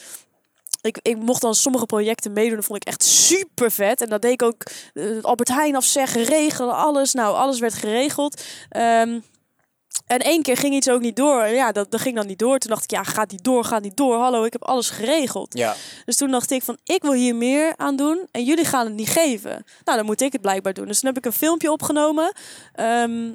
ik, ik mocht dan sommige projecten meedoen. Dat vond ik echt super vet. En dat deed ik ook eh, Albert Heijn afzeggen, regelen, alles. Nou, alles werd geregeld. Ehm, en één keer ging iets ook niet door. Ja, dat, dat ging dan niet door. Toen dacht ik, ja, gaat niet door, gaat niet door. Hallo, ik heb alles geregeld. Ja. Dus toen dacht ik van, ik wil hier meer aan doen en jullie gaan het niet geven. Nou, dan moet ik het blijkbaar doen. Dus toen heb ik een filmpje opgenomen ehm,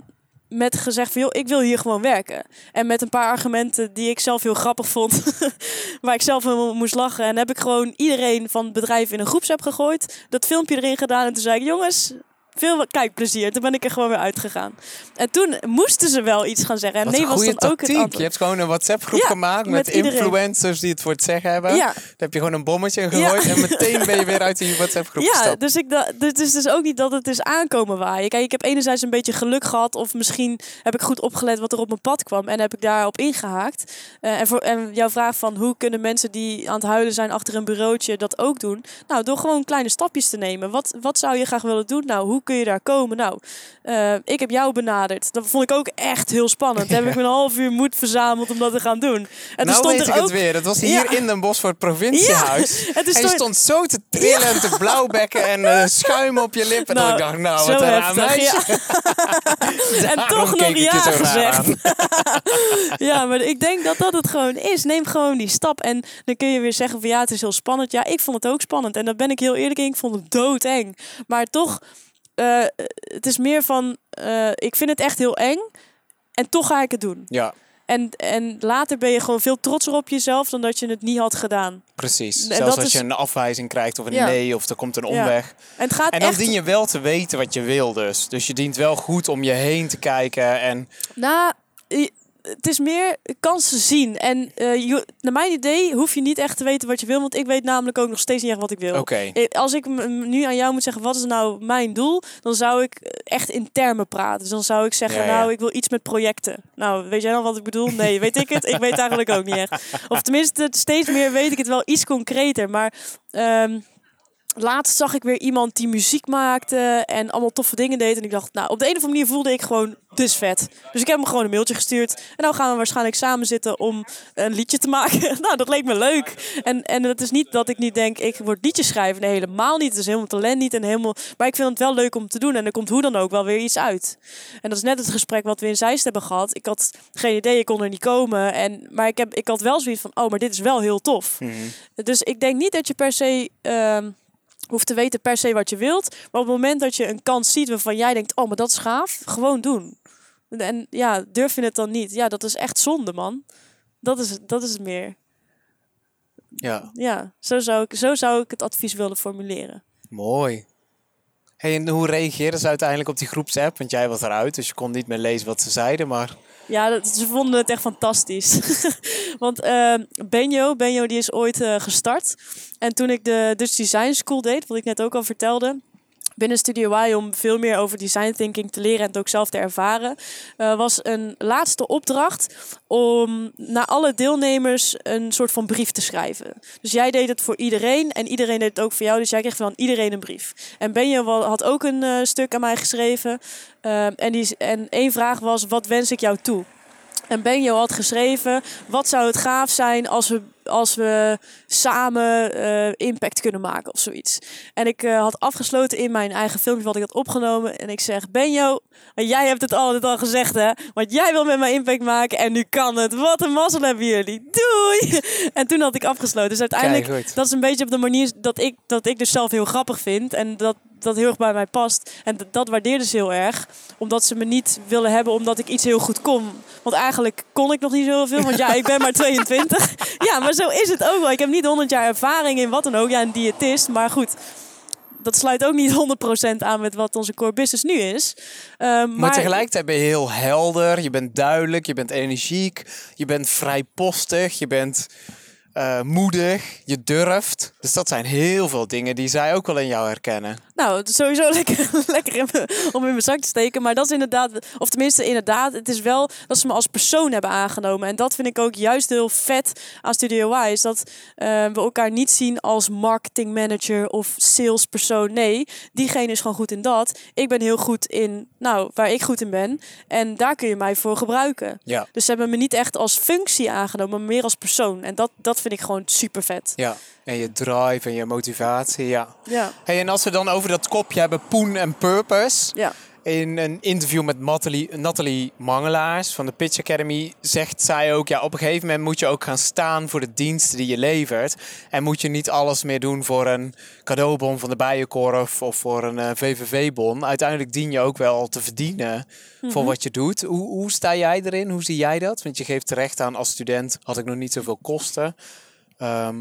met gezegd van, joh, ik wil hier gewoon werken. En met een paar argumenten die ik zelf heel grappig vond, waar ik zelf helemaal moest lachen. En heb ik gewoon iedereen van het bedrijf in een groepsapp gegooid, dat filmpje erin gedaan en toen zei ik, jongens, veel kijkplezier. Toen ben ik er gewoon weer uitgegaan. En toen moesten ze wel iets gaan zeggen. En Wat nee was dan ook het tactiek. Je antwoord. hebt gewoon een WhatsApp groep Ja, gemaakt met, influencers die het voor het zeggen hebben. Ja. Dan heb je gewoon een bommetje gegooid en meteen ben je weer uit die WhatsApp groep Ja, gestapt. dus ik dacht, dus het is dus ook niet dat het is aankomen waaien. Kijk, ik heb enerzijds een beetje geluk gehad, of misschien heb ik goed opgelet wat er op mijn pad kwam en heb ik daarop ingehaakt. Eh, en, voor, en jouw vraag van hoe kunnen mensen die aan het huilen zijn achter een bureautje dat ook doen? Nou, door gewoon kleine stapjes te nemen. Wat, wat zou je graag willen doen? Nou, hoe kun je daar komen? Nou, eh, ik heb jou benaderd. Dat vond ik ook echt heel spannend. Daar heb ik me een half uur moed verzameld om dat te gaan doen. En toen nou stond weet er ik ook het weer. Het was hier Ja. in Den Bosch voor het provinciehuis. En toen En je stond- stond zo te trillen en te blauwbekken en eh, schuim op je lippen. En Nou, ik dacht, nou, wat een raar. En toch nog ja gezegd. ja, maar ik denk dat dat het gewoon is. Neem gewoon die stap. En dan kun je weer zeggen van ja, het is heel spannend. Ja, ik vond het ook spannend. En daar ben ik heel eerlijk in. Ik vond het doodeng. Maar toch, eh, het is meer van, eh, ik vind het echt heel eng. En toch ga ik het doen. Ja, En, en later ben je gewoon veel trotser op jezelf dan dat je het niet had gedaan. precies. En Zelfs als is- je een afwijzing krijgt of een Ja. nee of er komt een Ja. omweg. En het gaat En dan echt... dien je wel te weten wat je wil dus. Dus je dient wel goed om je heen te kijken. En Nou, het is meer kansen zien. En eh, je- naar mijn idee hoef je niet echt te weten wat je wil. Want ik weet namelijk ook nog steeds niet echt wat ik wil. oké, Eh, Als ik nu aan jou moet zeggen, wat is nou mijn doel? Dan zou ik echt in termen praten. Dus dan zou ik zeggen, Ja, ja. nou, ik wil iets met projecten. Nou, weet jij dan wat ik bedoel? Nee, weet ik het? Ik weet eigenlijk ook niet echt. Of tenminste, steeds meer weet ik het wel iets concreter. Maar ehm, laatst zag ik weer iemand die muziek maakte en allemaal toffe dingen deed. En ik dacht, nou, op de een of andere manier voelde ik gewoon, is vet. Dus ik heb hem gewoon een mailtje gestuurd. En nou gaan we waarschijnlijk samen zitten om een liedje te maken. nou, dat leek me leuk. En, en het is niet dat ik niet denk, ik word liedjes schrijven. Nee, helemaal niet. Het is helemaal talent niet. En helemaal... Maar ik vind het wel leuk om te doen. En er komt hoe dan ook wel weer iets uit. En dat is net het gesprek wat we in Zeist hebben gehad. Ik had geen idee, ik kon er niet komen. En, maar ik, heb, ik had wel zoiets van, oh, maar dit is wel heel tof. Dus ik denk niet dat je per se... ehm, hoeft te weten per se wat je wilt. Maar op het moment dat je een kans ziet waarvan jij denkt, oh, maar dat is gaaf, gewoon doen. En ja, durf je het dan niet? Ja, dat is echt zonde, man. Dat is, dat is het meer. ja, Ja, zo zou, ik, zo zou ik het advies willen formuleren. mooi. Hey, en hoe reageerden ze uiteindelijk op die groepsapp? Want jij was eruit, dus je kon niet meer lezen wat ze zeiden. Maar Ja, dat, ze vonden het echt fantastisch. Want eh, Benjo, Benjo die is ooit eh, gestart. En toen ik de Dutch Design School deed, wat ik net ook al vertelde... binnen Studio Y om veel meer over design thinking te leren en het ook zelf te ervaren, eh, was een laatste opdracht om naar alle deelnemers een soort van brief te schrijven. Dus jij deed het voor iedereen en iedereen deed het ook voor jou, dus jij kreeg van iedereen een brief. En Benjo had ook een eh, stuk aan mij geschreven eh, en, die, en één vraag was, wat wens ik jou toe? En Benjo had geschreven, wat zou het gaaf zijn als we, als we samen eh, impact kunnen maken of zoiets. En ik eh, had afgesloten in mijn eigen filmpje wat ik had opgenomen. En ik zeg, Benjo, jij hebt het altijd al gezegd hè. Want jij wil met mij impact maken en nu kan het. Wat een mazzel hebben jullie. Doei! En toen had ik afgesloten. Dus uiteindelijk, Kijk, dat is een beetje op de manier dat ik, dat ik dus zelf heel grappig vind. En dat dat heel erg bij mij past. En dat, waardeerden ze heel erg. Omdat ze me niet willen hebben omdat ik iets heel goed kon. Want eigenlijk kon ik nog niet zoveel. Want ja, ik ben maar 22. Ja, maar zo is het ook wel. Ik heb niet 100 jaar ervaring in wat dan ook. Ja, een diëtist. Maar goed, dat sluit ook niet 100% aan met wat onze core business nu is. Eh, maar, Maar, tegelijkertijd ben je heel helder, je bent duidelijk, je bent energiek, je bent vrijpostig, je bent eh, moedig, je durft. Dus dat zijn heel veel dingen die zij ook wel in jou herkennen. Nou, het is sowieso lekker, lekker in om in mijn zak te steken. Maar dat is inderdaad, of tenminste inderdaad, het is wel dat ze me als persoon hebben aangenomen. En dat vind ik ook juist heel vet aan Studio Y. Is dat eh, we elkaar niet zien als marketingmanager of salespersoon. Nee, diegene is gewoon goed in dat. Ik ben heel goed in, nou, waar ik goed in ben. En daar kun je mij voor gebruiken. Ja. Dus ze hebben me niet echt als functie aangenomen, maar meer als persoon. En dat, dat dat vind ik gewoon super vet. Ja, en je drive en je motivatie, ja. Ja, Hey, en als we dan over dat kopje hebben, Poen en Purpose. ja. In een interview met Nathalie, Nathalie Mangelaars van de Pitch Academy zegt zij ook... Ja, op een gegeven moment moet je ook gaan staan voor de diensten die je levert. En moet je niet alles meer doen voor een cadeaubon van de Bijenkorf of voor een eh, VVV-bon. Uiteindelijk dien je ook wel te verdienen voor wat je doet. Hoe, hoe sta jij erin? Hoe zie jij dat? Want je geeft terecht aan als student had ik nog niet zoveel kosten. Ehm,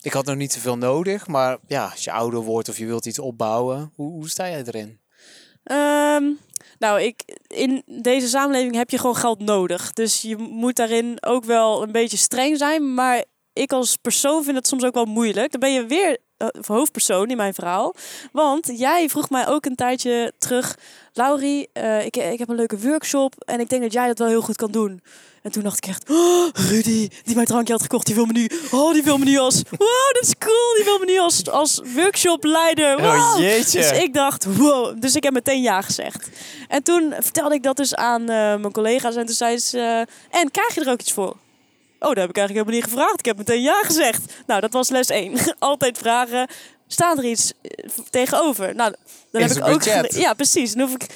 ik had nog niet zoveel nodig, maar ja, als je ouder wordt of je wilt iets opbouwen, hoe, hoe sta jij erin? Ehm, nou, ik, in deze samenleving heb je gewoon geld nodig. Dus je moet daarin ook wel een beetje streng zijn. Maar ik als persoon vind het soms ook wel moeilijk. Dan ben je weer eh, hoofdpersoon in mijn verhaal. Want jij vroeg mij ook een tijdje terug... Laurie, eh, ik, ik heb een leuke workshop en ik denk dat jij dat wel heel goed kan doen. En toen dacht ik echt, oh, Rudy, die mijn drankje had gekocht, die wil me nu, oh, die wil me nu als, wow, dat is cool, die wil me nu als, als workshopleider. Oh, Wow. jeetje. Dus ik dacht, wow, dus ik heb meteen ja gezegd. En toen vertelde ik dat dus aan eh, mijn collega's en toen zei ze, eh, en krijg je er ook iets voor? Oh, dat heb ik eigenlijk helemaal niet gevraagd. Ik heb meteen ja gezegd. Nou, dat was les 1. Altijd vragen. Staat er iets eh, tegenover? Nou, dan heb ik ook. Ja, precies. Dan hoef ik.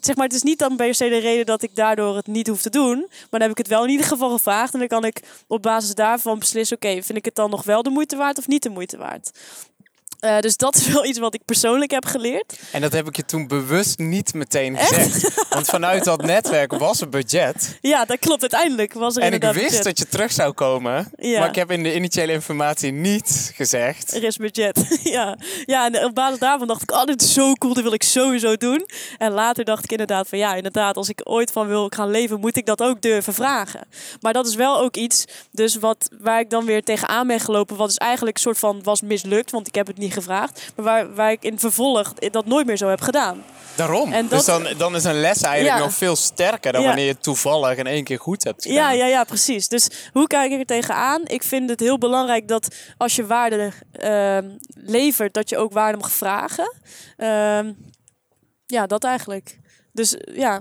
Zeg maar, het is niet dan per se de reden dat ik daardoor het niet hoef te doen. Maar dan heb ik het wel in ieder geval gevraagd. En dan kan ik op basis daarvan beslissen: oké, vind ik het dan nog wel de moeite waard of niet de moeite waard? Eh, dus dat is wel iets wat ik persoonlijk heb geleerd. En dat heb ik je toen bewust niet meteen gezegd. Want vanuit dat netwerk was er budget. Ja, dat klopt. Uiteindelijk was er En ik wist budget. dat je terug zou komen. Ja. Maar ik heb in de initiële informatie niet gezegd. Er is budget. ja. ja, en op basis daarvan dacht ik, oh, dit is zo cool, dit wil ik sowieso doen. En later dacht ik inderdaad van, ja, inderdaad, als ik ooit van wil gaan leven, moet ik dat ook durven vragen. Maar dat is wel ook iets, dus wat, waar ik dan weer tegenaan ben gelopen, wat dus eigenlijk een soort van was mislukt, want ik heb het niet gevraagd. Maar waar, waar ik in vervolg dat nooit meer zo heb gedaan. Daarom. En Dus dan, dan is een les eigenlijk Ja. nog veel sterker dan Ja. wanneer je het toevallig in één keer goed hebt gedaan. Ja, ja, ja, precies. Dus hoe kijk ik er tegenaan? Ik vind het heel belangrijk dat als je waarde ehm, levert, dat je ook waarde mag vragen. Ehm, ja, dat eigenlijk. Dus ja,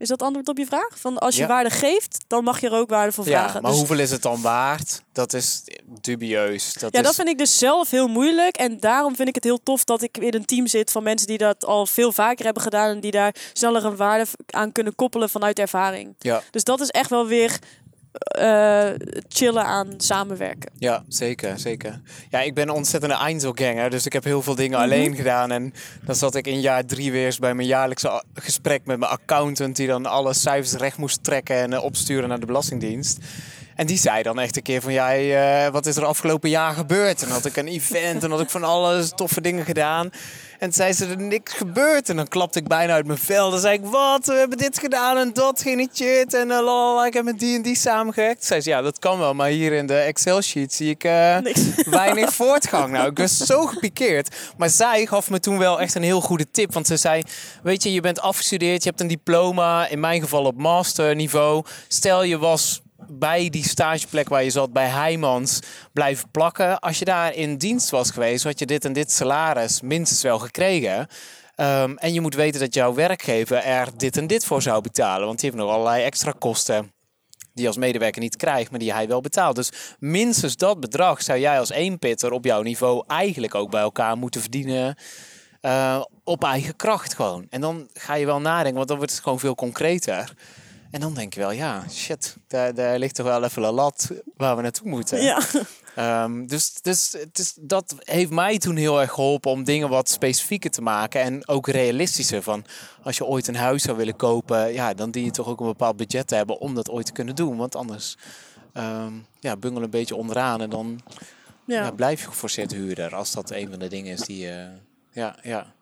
is dat antwoord op je vraag? Van als je Ja. waarde geeft, dan mag je er ook waarde voor Ja, vragen. maar Dus- hoeveel is het dan waard? Dat is dubieus. Dat ja, is... dat vind ik dus zelf heel moeilijk. En daarom vind ik het heel tof dat ik in een team zit van mensen die dat al veel vaker hebben gedaan. En die daar sneller een waarde aan kunnen koppelen vanuit ervaring. Ja, Dus dat is echt wel weer eh, chillen aan samenwerken. ja, zeker, zeker. Ja, ik ben een ontzettende Einzelganger, dus ik heb heel veel dingen Mhm. alleen gedaan. En dan zat ik in jaar drie weer eens bij mijn jaarlijkse gesprek met mijn accountant, die dan alle cijfers recht moest trekken en eh, opsturen naar de Belastingdienst. En die zei dan echt een keer van, ja, hey, eh, wat is er afgelopen jaar gebeurd? En had ik een event en had ik van alles toffe dingen gedaan. En zei ze, er niks gebeurd. En dan klapte ik bijna uit mijn vel. Dan zei ik, wat, we hebben dit gedaan en dat, geen shit. En uh, lalala, ik heb met die en die samengewerkt. Zei ze, ja, dat kan wel. Maar hier in de Excel-sheet zie ik eh, Niks. weinig voortgang. Nou, ik was zo gepikeerd. Maar zij gaf me toen wel echt een heel goede tip. Want ze zei, weet je, je bent afgestudeerd, je hebt een diploma. In mijn geval op masterniveau. Stel, je was bij die stageplek waar je zat bij Heijmans blijven plakken. Als je daar in dienst was geweest, had je dit en dit salaris minstens wel gekregen. Ehm, en je moet weten dat jouw werkgever er dit en dit voor zou betalen. Want die heeft nog allerlei extra kosten die als medewerker niet krijgt, maar die hij wel betaalt. Dus minstens dat bedrag zou jij als eenpitter op jouw niveau eigenlijk ook bij elkaar moeten verdienen. eh, op eigen kracht gewoon. En dan ga je wel nadenken, want dan wordt het gewoon veel concreter. En dan denk je wel, ja, shit, daar, daar ligt toch wel even een lat waar we naartoe moeten. Ja. Ehm, dus dus het is, dat heeft mij toen heel erg geholpen om dingen wat specifieker te maken. En ook realistischer. Van als je ooit een huis zou willen kopen, ja, dan dien je toch ook een bepaald budget te hebben om dat ooit te kunnen doen. Want anders ehm ja, bungel een beetje onderaan en dan ja. Ja. blijf je geforceerd huurder. Als dat een van de dingen is die. eh, ja, ja.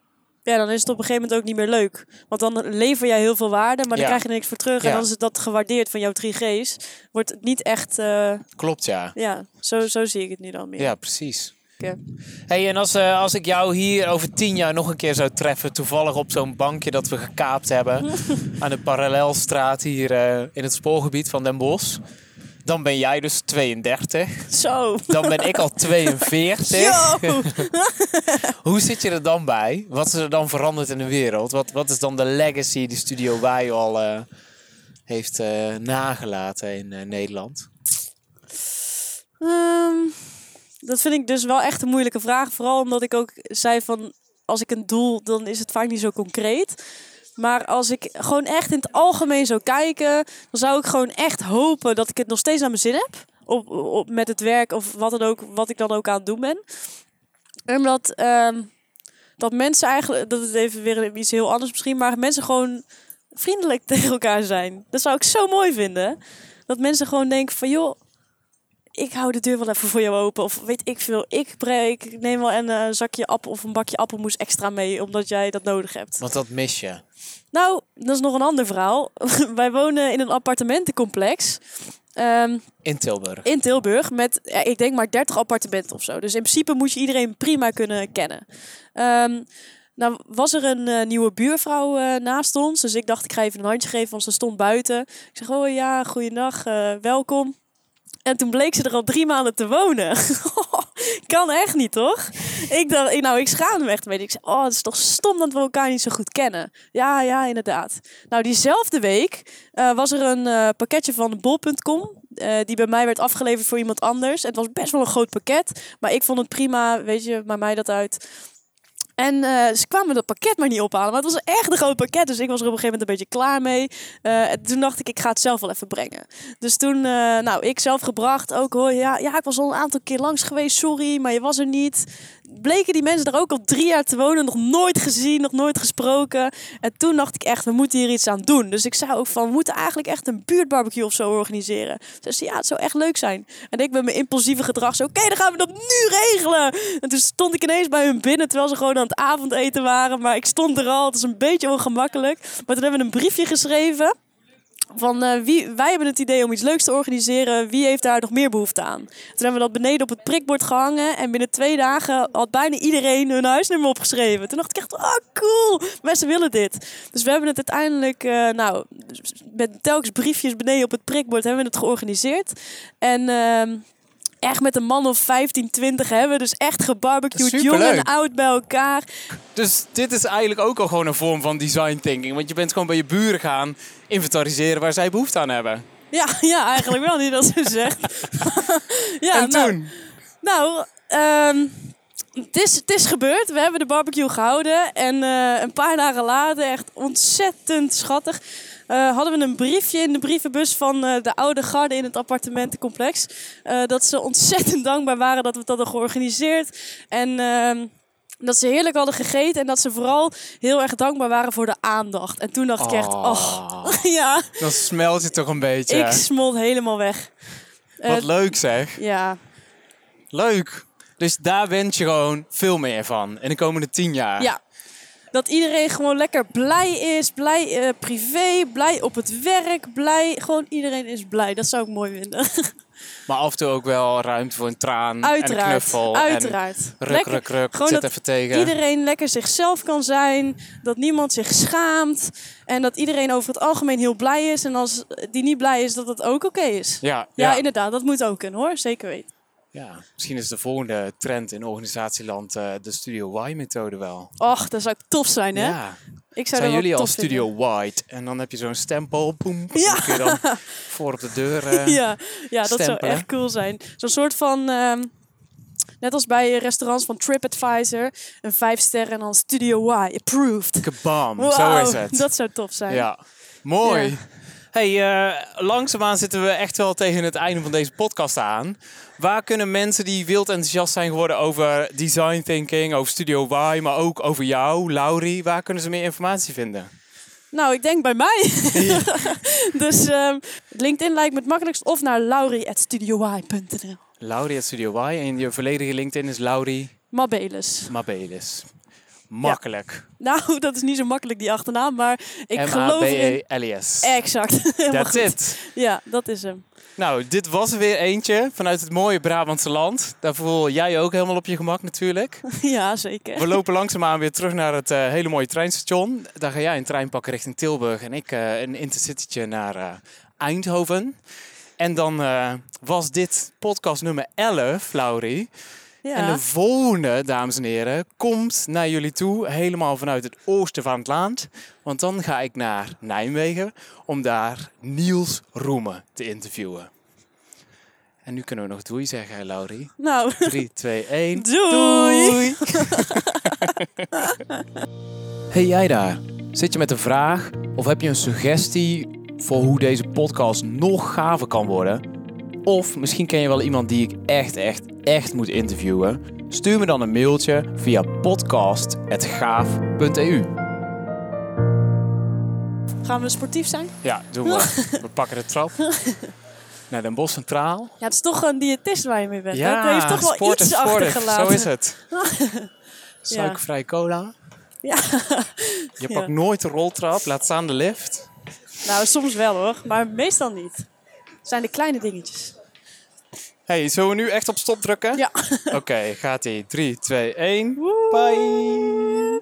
Ja, dan is het op een gegeven moment ook niet meer leuk. Want dan lever jij heel veel waarde, maar dan Ja. krijg je er niks voor terug. Ja. En dan is het dat gewaardeerd van jouw 3G's. Wordt het niet echt... eh, Klopt, ja. ja, zo, zo zie ik het nu dan meer. Ja, precies. Hey, en als, eh, als ik jou hier over tien jaar nog een keer zou treffen, toevallig op zo'n bankje dat we gekaapt hebben aan de parallelstraat hier eh, in het spoorgebied van Den Bosch, dan ben jij dus 32. Zo. Dan ben ik al 42. Yo! Hoe zit je er dan bij? Wat is er dan veranderd in de wereld? Wat, wat is dan de legacy die Studio Wij al eh, heeft eh, nagelaten in eh, Nederland? Ehm, dat vind ik dus wel echt een moeilijke vraag. Vooral omdat ik ook zei van... Als ik een doel, dan is het vaak niet zo concreet. Maar als ik gewoon echt in het algemeen zou kijken... dan zou ik gewoon echt hopen dat ik het nog steeds naar mijn zin heb. Op, op, met het werk of wat, dan ook, wat ik dan ook aan het doen ben. En dat, ehm, dat mensen eigenlijk... Dat is even weer iets heel anders misschien. Maar mensen gewoon vriendelijk tegen elkaar zijn. Dat zou ik zo mooi vinden. Dat mensen gewoon denken van... joh, ik hou de deur wel even voor jou open. Of weet ik veel, ik, breek, ik neem wel een eh, zakje appel of een bakje appelmoes extra mee, omdat jij dat nodig hebt. Want dat mis je. Nou, dat is nog een ander verhaal. Wij wonen in een appartementencomplex. ehm, In Tilburg. in Tilburg met, ja, ik denk maar 30 appartementen of zo. Dus in principe moet je iedereen prima kunnen kennen. Ehm, nou was er een eh, nieuwe buurvrouw eh, naast ons. Dus ik dacht, ik ga even een handje geven, want ze stond buiten. Ik zeg, oh ja, goeiedag, welkom. En toen bleek ze er al drie maanden te wonen. kan echt niet, toch? Ik dacht, nou, ik schaamde me echt een beetje. Ik oh, het is toch stom dat we elkaar niet zo goed kennen. Ja, ja, inderdaad. Nou, diezelfde week eh, was er een eh, pakketje van bol.com. eh, die bij mij werd afgeleverd voor iemand anders. Het was best wel een groot pakket. Maar ik vond het prima. Weet je, maar mij dat uit. En eh, ze kwamen dat pakket maar niet ophalen. Maar het was echt een groot pakket. Dus ik was er op een gegeven moment een beetje klaar mee. Eh, en toen dacht ik, ik ga het zelf wel even brengen. Dus toen, eh, nou, ik zelf gebracht ook hoor. Ja, ja, ik was al een aantal keer langs geweest. Sorry, maar je was er niet. Bleken die mensen er ook al drie jaar te wonen. Nog nooit gezien, nog nooit gesproken. En toen dacht ik echt, we moeten hier iets aan doen. Dus ik zei ook van, we moeten eigenlijk echt een buurtbarbecue of zo organiseren. Ze zei, ja, het zou echt leuk zijn. En ik met mijn impulsieve gedrag zo, oké, dan gaan we dat nu regelen. En toen stond ik ineens bij hun binnen, terwijl ze gewoon aan het avondeten waren. Maar ik stond er al, het is een beetje ongemakkelijk. Maar toen hebben we een briefje geschreven. Van eh, wie, wij hebben het idee om iets leuks te organiseren. Wie heeft daar nog meer behoefte aan? Toen hebben we dat beneden op het prikbord gehangen. En binnen twee dagen had bijna iedereen hun huisnummer opgeschreven. Toen dacht ik echt, oh cool, mensen willen dit. Dus we hebben het uiteindelijk, eh, nou, met telkens briefjes beneden op het prikbord hebben we het georganiseerd. En ehm, echt met een man of 15, 20 hebben we dus echt gebarbecued. Jong en oud bij elkaar. Dus dit is eigenlijk ook al gewoon een vorm van design thinking. Want je bent gewoon bij je buren gaan inventariseren waar zij behoefte aan hebben. Ja, ja eigenlijk wel, niet dat zo zegt. ja, en nou, toen? Nou, ehm, het, is, het is gebeurd. We hebben de barbecue gehouden. En eh, een paar dagen later, echt ontzettend schattig... eh, hadden we een briefje in de brievenbus van eh, de oude garde in het appartementencomplex. Dat ze ontzettend dankbaar waren dat we het hadden georganiseerd. En ehm, dat ze heerlijk hadden gegeten. En dat ze vooral heel erg dankbaar waren voor de aandacht. En toen dacht ik echt, oh, ja, Dan smelt je toch een beetje. ik smolt helemaal weg. Eh, Wat leuk zeg. ja, Leuk. Dus daar wens je gewoon veel meer van in de komende tien jaar. Ja. Dat iedereen gewoon lekker blij is. Blij eh, privé, blij op het werk, blij. Gewoon iedereen is blij. Dat zou ik mooi vinden. Maar af en toe ook wel ruimte voor een traan en een knuffel. Uiteraard. En ruk, Lekker- ruk, ruk. gewoon Zit dat even tegen. Iedereen lekker zichzelf kan zijn. Dat niemand zich schaamt. En dat iedereen over het algemeen heel blij is. En als die niet blij is, dat het ook oké is. Ja, Ja, ja. inderdaad. Dat moet ook kunnen hoor. Zeker weten. ja. Misschien is de volgende trend in organisatieland eh, de Studio Y-methode wel. Och, dat zou tof zijn hè. Ja. Ik zou Zijn jullie al tof vinden. Studio White? En dan heb je zo'n stempel. Boem, Ja. Dan kun je dan voor op de deur. eh, ja, ja, dat zou echt cool zijn. Zo'n soort van, ehm, net als bij restaurants van TripAdvisor, een vijf sterren en dan Studio Y, approved. Kabam, zo Wauw, is het. Dat zou tof zijn. Ja, mooi. Ja. Hey, eh, langzaamaan zitten we echt wel tegen het einde van deze podcast aan. Waar kunnen mensen die wild enthousiast zijn geworden over design thinking, over Studio Y, maar ook over jou, Laurie, waar kunnen ze meer informatie vinden? Nou, ik denk bij mij. dus ehm, LinkedIn lijkt me het makkelijkst of naar laurie.studioy.nl. Laurie at Studio Y en je volledige LinkedIn is Laurie Mabelis. Mabelis. Makkelijk. Nou, dat is niet zo makkelijk die achternaam, maar ik geloof in... Exact. That's it. Ja, dat is hem. Nou, dit was er weer eentje vanuit het mooie Brabantse land. Daar voel jij ook helemaal op je gemak natuurlijk. Ja, zeker. We lopen langzaamaan weer terug naar het eh, hele mooie treinstation. Daar ga jij een trein pakken richting Tilburg en ik eh, een intercitytje naar eh, Eindhoven. En dan was dit podcast nummer 11, Laurie. Ja. En de volgende, dames en heren, komt naar jullie toe helemaal vanuit het oosten van het land. Want dan ga ik naar Nijmegen om daar Niels Roemen te interviewen. En nu kunnen we nog doei zeggen, hè, Laurie. Nou, 3, 2, 1. Doei! hey jij daar, zit je met een vraag of heb je een suggestie voor hoe deze podcast nog gaver kan worden? Of misschien ken je wel iemand die ik echt, echt, echt moet interviewen? Stuur me dan een mailtje via podcast.gaaf.eu. gaan we sportief zijn? Ja, doen we. We pakken de trap naar Den Bosch Centraal. Ja, het is toch een diëtist waar je mee bent. Ja, het heeft toch wel sport iets en sportig. achtergelaten. Zo is het. Suikervrij cola. Ja. Je Ja. pakt nooit de roltrap, laat staan de lift. Nou, soms wel hoor, maar meestal niet. Zijn de kleine dingetjes. Hey, zullen we nu echt op stop drukken? Ja. Oké, gaat ie. 3, 2, 1. Bye.